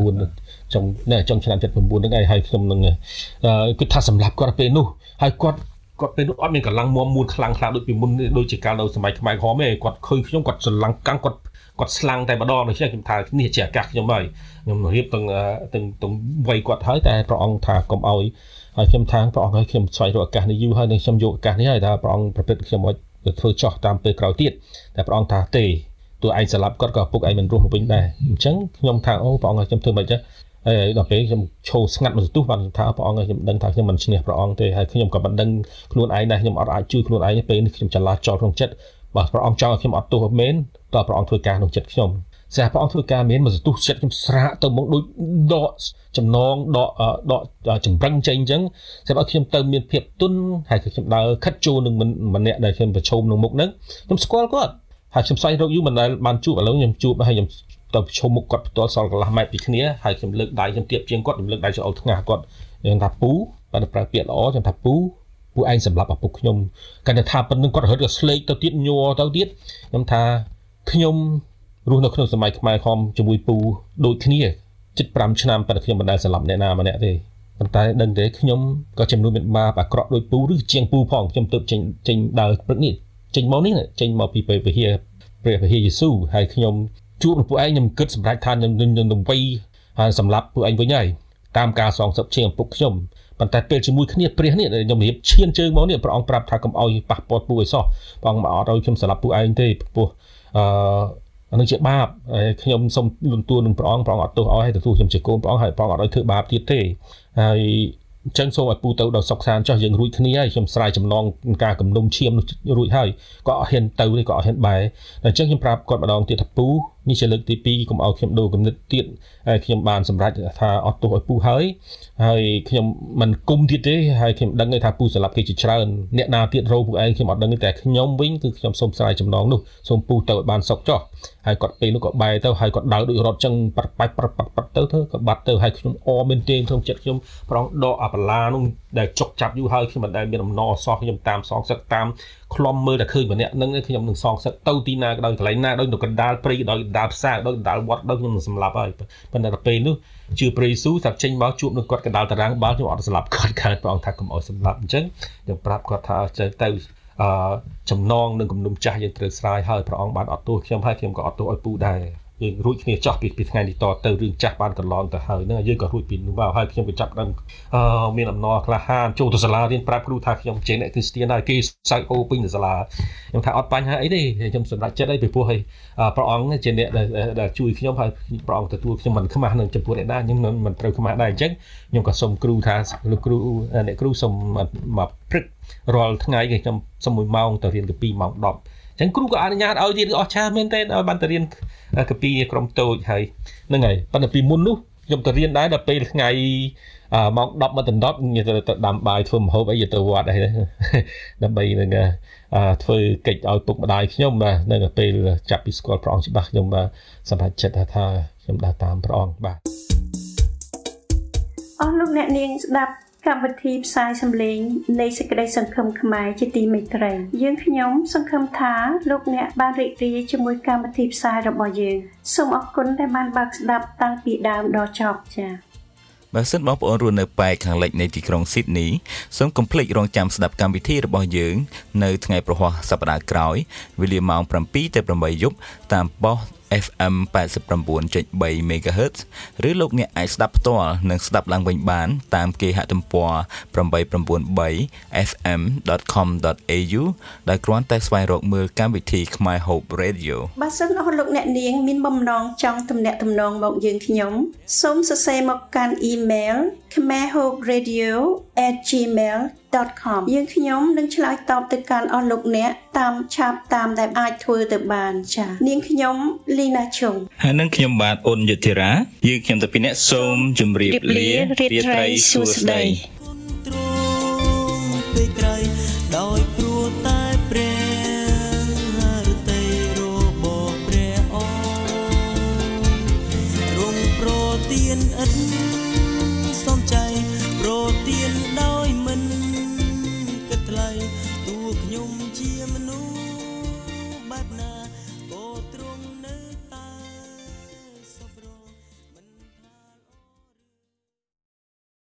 79ចុងនៅចុងឆ្នាំ79ហ្នឹងឯងហើយខ្ញុំនឹងគឺថាសម្រាប់គាត់ពេលនោះហើយគាត់គាត់ពេលនោះអត់មានកម្លាំងមួមមួនខ្លាំងខ្លាំងដូចពីមុនដូចជាកាលនៅសម័យខ្មែរក្រហមទេគាត់ឃើញខ្ញុំគាត់ស្រឡាំងកាំងគាត់គាត់ស្លាំងតែម្ដងដូច្នេះខ្ញុំថានេះជាឱកាសខ្ញុំហើយខ្ញុំរៀបទាំងទាំងទាំងវ័យគាត់ហើយតែព្រះអង្គថាកុំឲ្យហើយខ្ញុំថាព្រះអង្គឲ្យខ្ញុំស្វែងរកឱកាសនេះយូរហើយនឹងខ្ញុំយកឱកាសនេះហើយថាព្រះអង្គប្រព្រឹត្តខ្ញុំឲ្យធ្វើចោះតាមពេលក្រោយទៀតតែព្រះអង្គថាទេ ទោះឯងស្លាប់គាត់ក៏ពុកឯងមិនរស់មកវិញដែរអញ្ចឹងខ្ញុំថាអូព្រះអង្គឲ្យខ្ញុំធ្វើមិនអញ្ចឹងហើយដល់ពេលខ្ញុំឈោស្ងាត់មកទស្សបានថាព្រះអង្គឲ្យខ្ញុំដឹងថាខ្ញុំមិនឈ្នះព្រះអង្គទេហើយខ្ញុំក៏មិនដឹងខ្លួនឯងដែរខ្ញុំអត់អាចជួយខ្លួនឯងទេពេលនេះខ្ញុំចន្លោះចោលក្នុងចិត្តបើព្រះអង្គចង់ឲ្យខ្ញុំអត់ទោសមែនតើព្រះអង្គធ្វើការក្នុងចិត្តខ្ញុំស្អាព្រះអង្គធ្វើការមែនមកទស្សចិត្តខ្ញុំស្រាកទៅមកដូចដកចំណងដកដកចម្រឹងចេញអញ្ចឹងសម្រាប់ខ្ញុំទៅមានភាពទុនហើយខ្ញុំដើរខិតចូលនឹងម្នាក់ដែលខ្ញុំប្រឈមនឹងមុខហ្នឹងខ្ញុំស្គាល់គាត់ ហើយខ្ញុំស្វែងរកយូរមិនដែលបានជួបឥឡូវខ្ញុំជួបហើយខ្ញុំទៅប្រឈមមុខគាត់ផ្ទាល់សល់កន្លះម៉ែត្រពីគ្នាហើយខ្ញុំលើកដៃខ្ញុំទៀបជាងគាត់ខ្ញុំលើកដៃចូលថ្ងាសគាត់ខ្ញុំថាពូបាទប្រើពាក្យល្អខ្ញុំថាពូពូឯងសម្រាប់ឪពុកខ្ញុំគាត់ថាប៉ុណ្្នឹងគាត់រត់ក៏ស្លេកទៅទៀតញ័រទៅទៀតខ្ញុំថាខ្ញុំរស់នៅក្នុងសម័យខ្មែរខំជាមួយពូដូចគ្នាជិត5ឆ្នាំប៉ុន្តែខ្ញុំមិនដែលសម្លាប់អ្នកណាម្នាក់ទេប៉ុន្តែដឹងទេខ្ញុំក៏ចំនួនមានបាបអាក្រក់ដូចពូឬជាងពូផងខ្ញុំទៅចេញចេញដើរព្រឹកនេះ ចេញមកនេះចេញមកពីព្រះវិហារព្រះវិហារយេស៊ូហើយខ្ញុំជួបនឹងពួកឯងខ្ញុំគិតសម្រាប់ថាខ្ញុំនឹងនឹងវ័យហើយសម្រាប់ពួកឯងវិញហើយតាមការសងសឹកជាងឪពុកខ្ញុំប៉ុន្តែពេលជាមួយគ្នាព្រះនេះខ្ញុំរៀបឈានជើងមកនេះព្រះអង្គប្រាប់ថាកុំអោយប៉ះពាល់ពូឲ្យសោះព្រះអង្គមកអត់ឲ្យខ្ញុំសម្រាប់ពួកឯងទេព្រោះអឺអានឹងជាបាបហើយខ្ញុំសូមលន់តួនឹងព្រះអង្គព្រះអង្គអត់ទោសឲ្យទទួលខ្ញុំជាកូនព្រះអង្គហើយព្រះអង្គអត់ឲ្យធ្វើបាបទៀតទេហើយ អញ្ចឹងសូមឲ្យពូទៅដល់សុកសានចោះយើងរួចគ្នាហើយខ្ញុំស្រាយចំណងការគំនុំឈាមរួចហើយក៏អត់ហ៊ានទៅទេក៏អត់ហ៊ានបែរអញ្ចឹងខ្ញុំប្រាប់គាត់ម្ដងទៀតថាពូនេះជាលើកទី2កុំឲ្យខ្ញុំដូរគំនិតទៀតហើយខ្ញុំបានសម្រេចថាអត់ទោសឲ្យពូហើយហើយខ្ញុំមិនគុំទៀតទេហើយខ្ញុំដឹងថាពូសម្រាប់គេជាច្រើនអ្នកណាទៀតរោពួកឯងខ្ញុំអត់ដឹងទេតែខ្ញុំវិញគឺខ្ញុំសូមស្រាយចំណងនោះសូមពូទៅឲ្យបានសុខចុះហើយគាត់ពេលនោះក៏បែរទៅហើយគាត់ដើរដូចរត់ចឹងប៉ាត់ប៉ាច់ប៉ាត់ប៉ាត់ប៉ាត់ទៅទៅក៏បាត់ទៅហើយខ្ញុំអមែនទេក្នុងចិត្តខ្ញុំប្រងដកអាបឡានោះដែលចុកចាប់យូរហើយខ្ញុំមិនដែលមានអំណរសោះខ្ញុំតាមសងសឹកតាមខ្លំមើលតែឃើញម្នាក់ហ្នឹងខ្ញុំនឹងសងសឹកទៅទីណាក៏ដោយកន្លែងណាដោយនៅកណ្ដាលព្រៃក៏ដោយកណ្ដាលផ្សារដោយកណ្ដាលវត្តដោយខ្ញុំនឹងសម្លាប់ហើយប៉ុន្តែដល់ពេលនោះជឿព្រះយេស៊ូវថាចេញមកជួបនឹងគាត់កណ្ដាលតារាងបាល់ខ្ញុំអត់សម្លាប់គាត់កើតព្រះអង្គថាកុំអោយសម្លាប់អញ្ចឹងខ្ញុំប្រាប់គាត់ថាទៅទៅអឺចំណងនឹងគំនុំចាស់យើងត្រូវស្រាយហើយព្រះអង្គបានអត់ទោសខ្ញុំហើយខ្ញុំក៏អត់ទោសឲ្យពូដែរ យើងរួចគ្នាចោះពីពីថ្ងៃនេះតទៅរឿងចាស់បានកន្លងទៅហើយហ្នឹងយើងក៏រួចពីនោះមកហើយខ្ញុំក៏ចាប់ដើមអឺមានអំណរក្លាហានចូលទៅសាលារៀនប្រាប់គ្រូថាខ្ញុំជាអ្នកគ្រីស្ទានហើយគេសើចអូពេញទៅសាលាខ្ញុំថាអត់បញ្ហាអីទេខ្ញុំសម្រេចចិត្តអីពីព្រោះឲ្យព្រះអង្គជាអ្នកដែលជួយខ្ញុំហើយព្រះអង្គទទួលខ្ញុំមិនខ្មាស់នឹងចំពោះអ្នកណាខ្ញុំមិនត្រូវខ្មាស់ដែរអញ្ចឹងខ្ញុំក៏សុំគ្រូថាលោកគ្រូអ្នកគ្រូសុំមកព្រឹករាល់ថ្ងៃខ្ញុំសុំ1ម៉ោងទៅរៀនទៅ2ម៉ោង10 ចឹងគ្រូក៏អនុញ្ញាតឲ្យរៀនអស់ឆាមែនទេឲ្យបានទៅរៀនកពីក្រុមតូចហើយហ្នឹងហើយប៉ុន្តែពីមុននោះខ្ញុំទៅរៀនដែរដល់ពេលថ្ងៃម៉ោង10មកដល់10ខ្ញុំទៅដាំបាយធ្វើម្ហូបអីទៅវត្តអីដើម្បីនឹងធ្វើកិច្ចឲ្យពុកម្ដាយខ្ញុំបាទនៅពេលចាប់ពីស្គាល់ព្រះអង្គច្បាស់ខ្ញុំសម្រេចចិត្តថាខ្ញុំដើរតាមព្រះអង្គបាទអស់លោកអ្នកនាងស្ដាប់ កម្មវិធីផ្សាយសម្លេងនៃសេចក្តីសង្ឃឹមខ្មែរជាទីមេត្រី យើងខ្ញុំសង្ឃឹមថាលោកអ្នកបានរីករាយជាមួយកម្មវិធីផ្សាយរបស់យើងសូមអរគុណដែលបានបើកស្ដាប់តាំងពីដើមដល់ចប់ចា៎បើសិនបងប្អូនរស់នៅប៉ែកខាងលិចនៃទីក្រុងស៊ីដនីសូមកុំភ្លេចរងចាំស្ដាប់កម្មវិធីរបស់យើង នៅថ្ងៃប្រហ័សសប្តាហ៍ក្រោយវេលាម៉ោង7ទៅ8យប់តាមប៉ុស FM 89.3 MHz ឬលោកអ្នកអាចស្ដាប់ផ្ទាល់និងស្ដាប់ឡើងវិញបាន តាមគេហទំព័រ 893fm.com.au ដោយគ្រាន់តែស្វែងរកមើលកម្មវិធីខ្មែរ Hope Radio បើសិនអស់លោកអ្នកនាងមានបំណងចង់ទំនាក់ទំនងមកយើងខ្ញុំសូមសរសេរមកកាន់អ៊ីមែ ល khamerhoperadio@gmail.com យើងខ្ញុំនឹងឆ្លើយតបទៅកាន់អស់លោកអ្នកតាមឆាប់តាមដែលអាចធ្វើទៅបានចា៎នាងខ្ញុំលីណាឈុងហើយនឹងខ្ញុំបាទអូនយុធិរាយើងខ្ញុំទៅពីអ្នកសូមជម្រាបលារាត្រីសួស្តីទ្រង់ពេលក្រ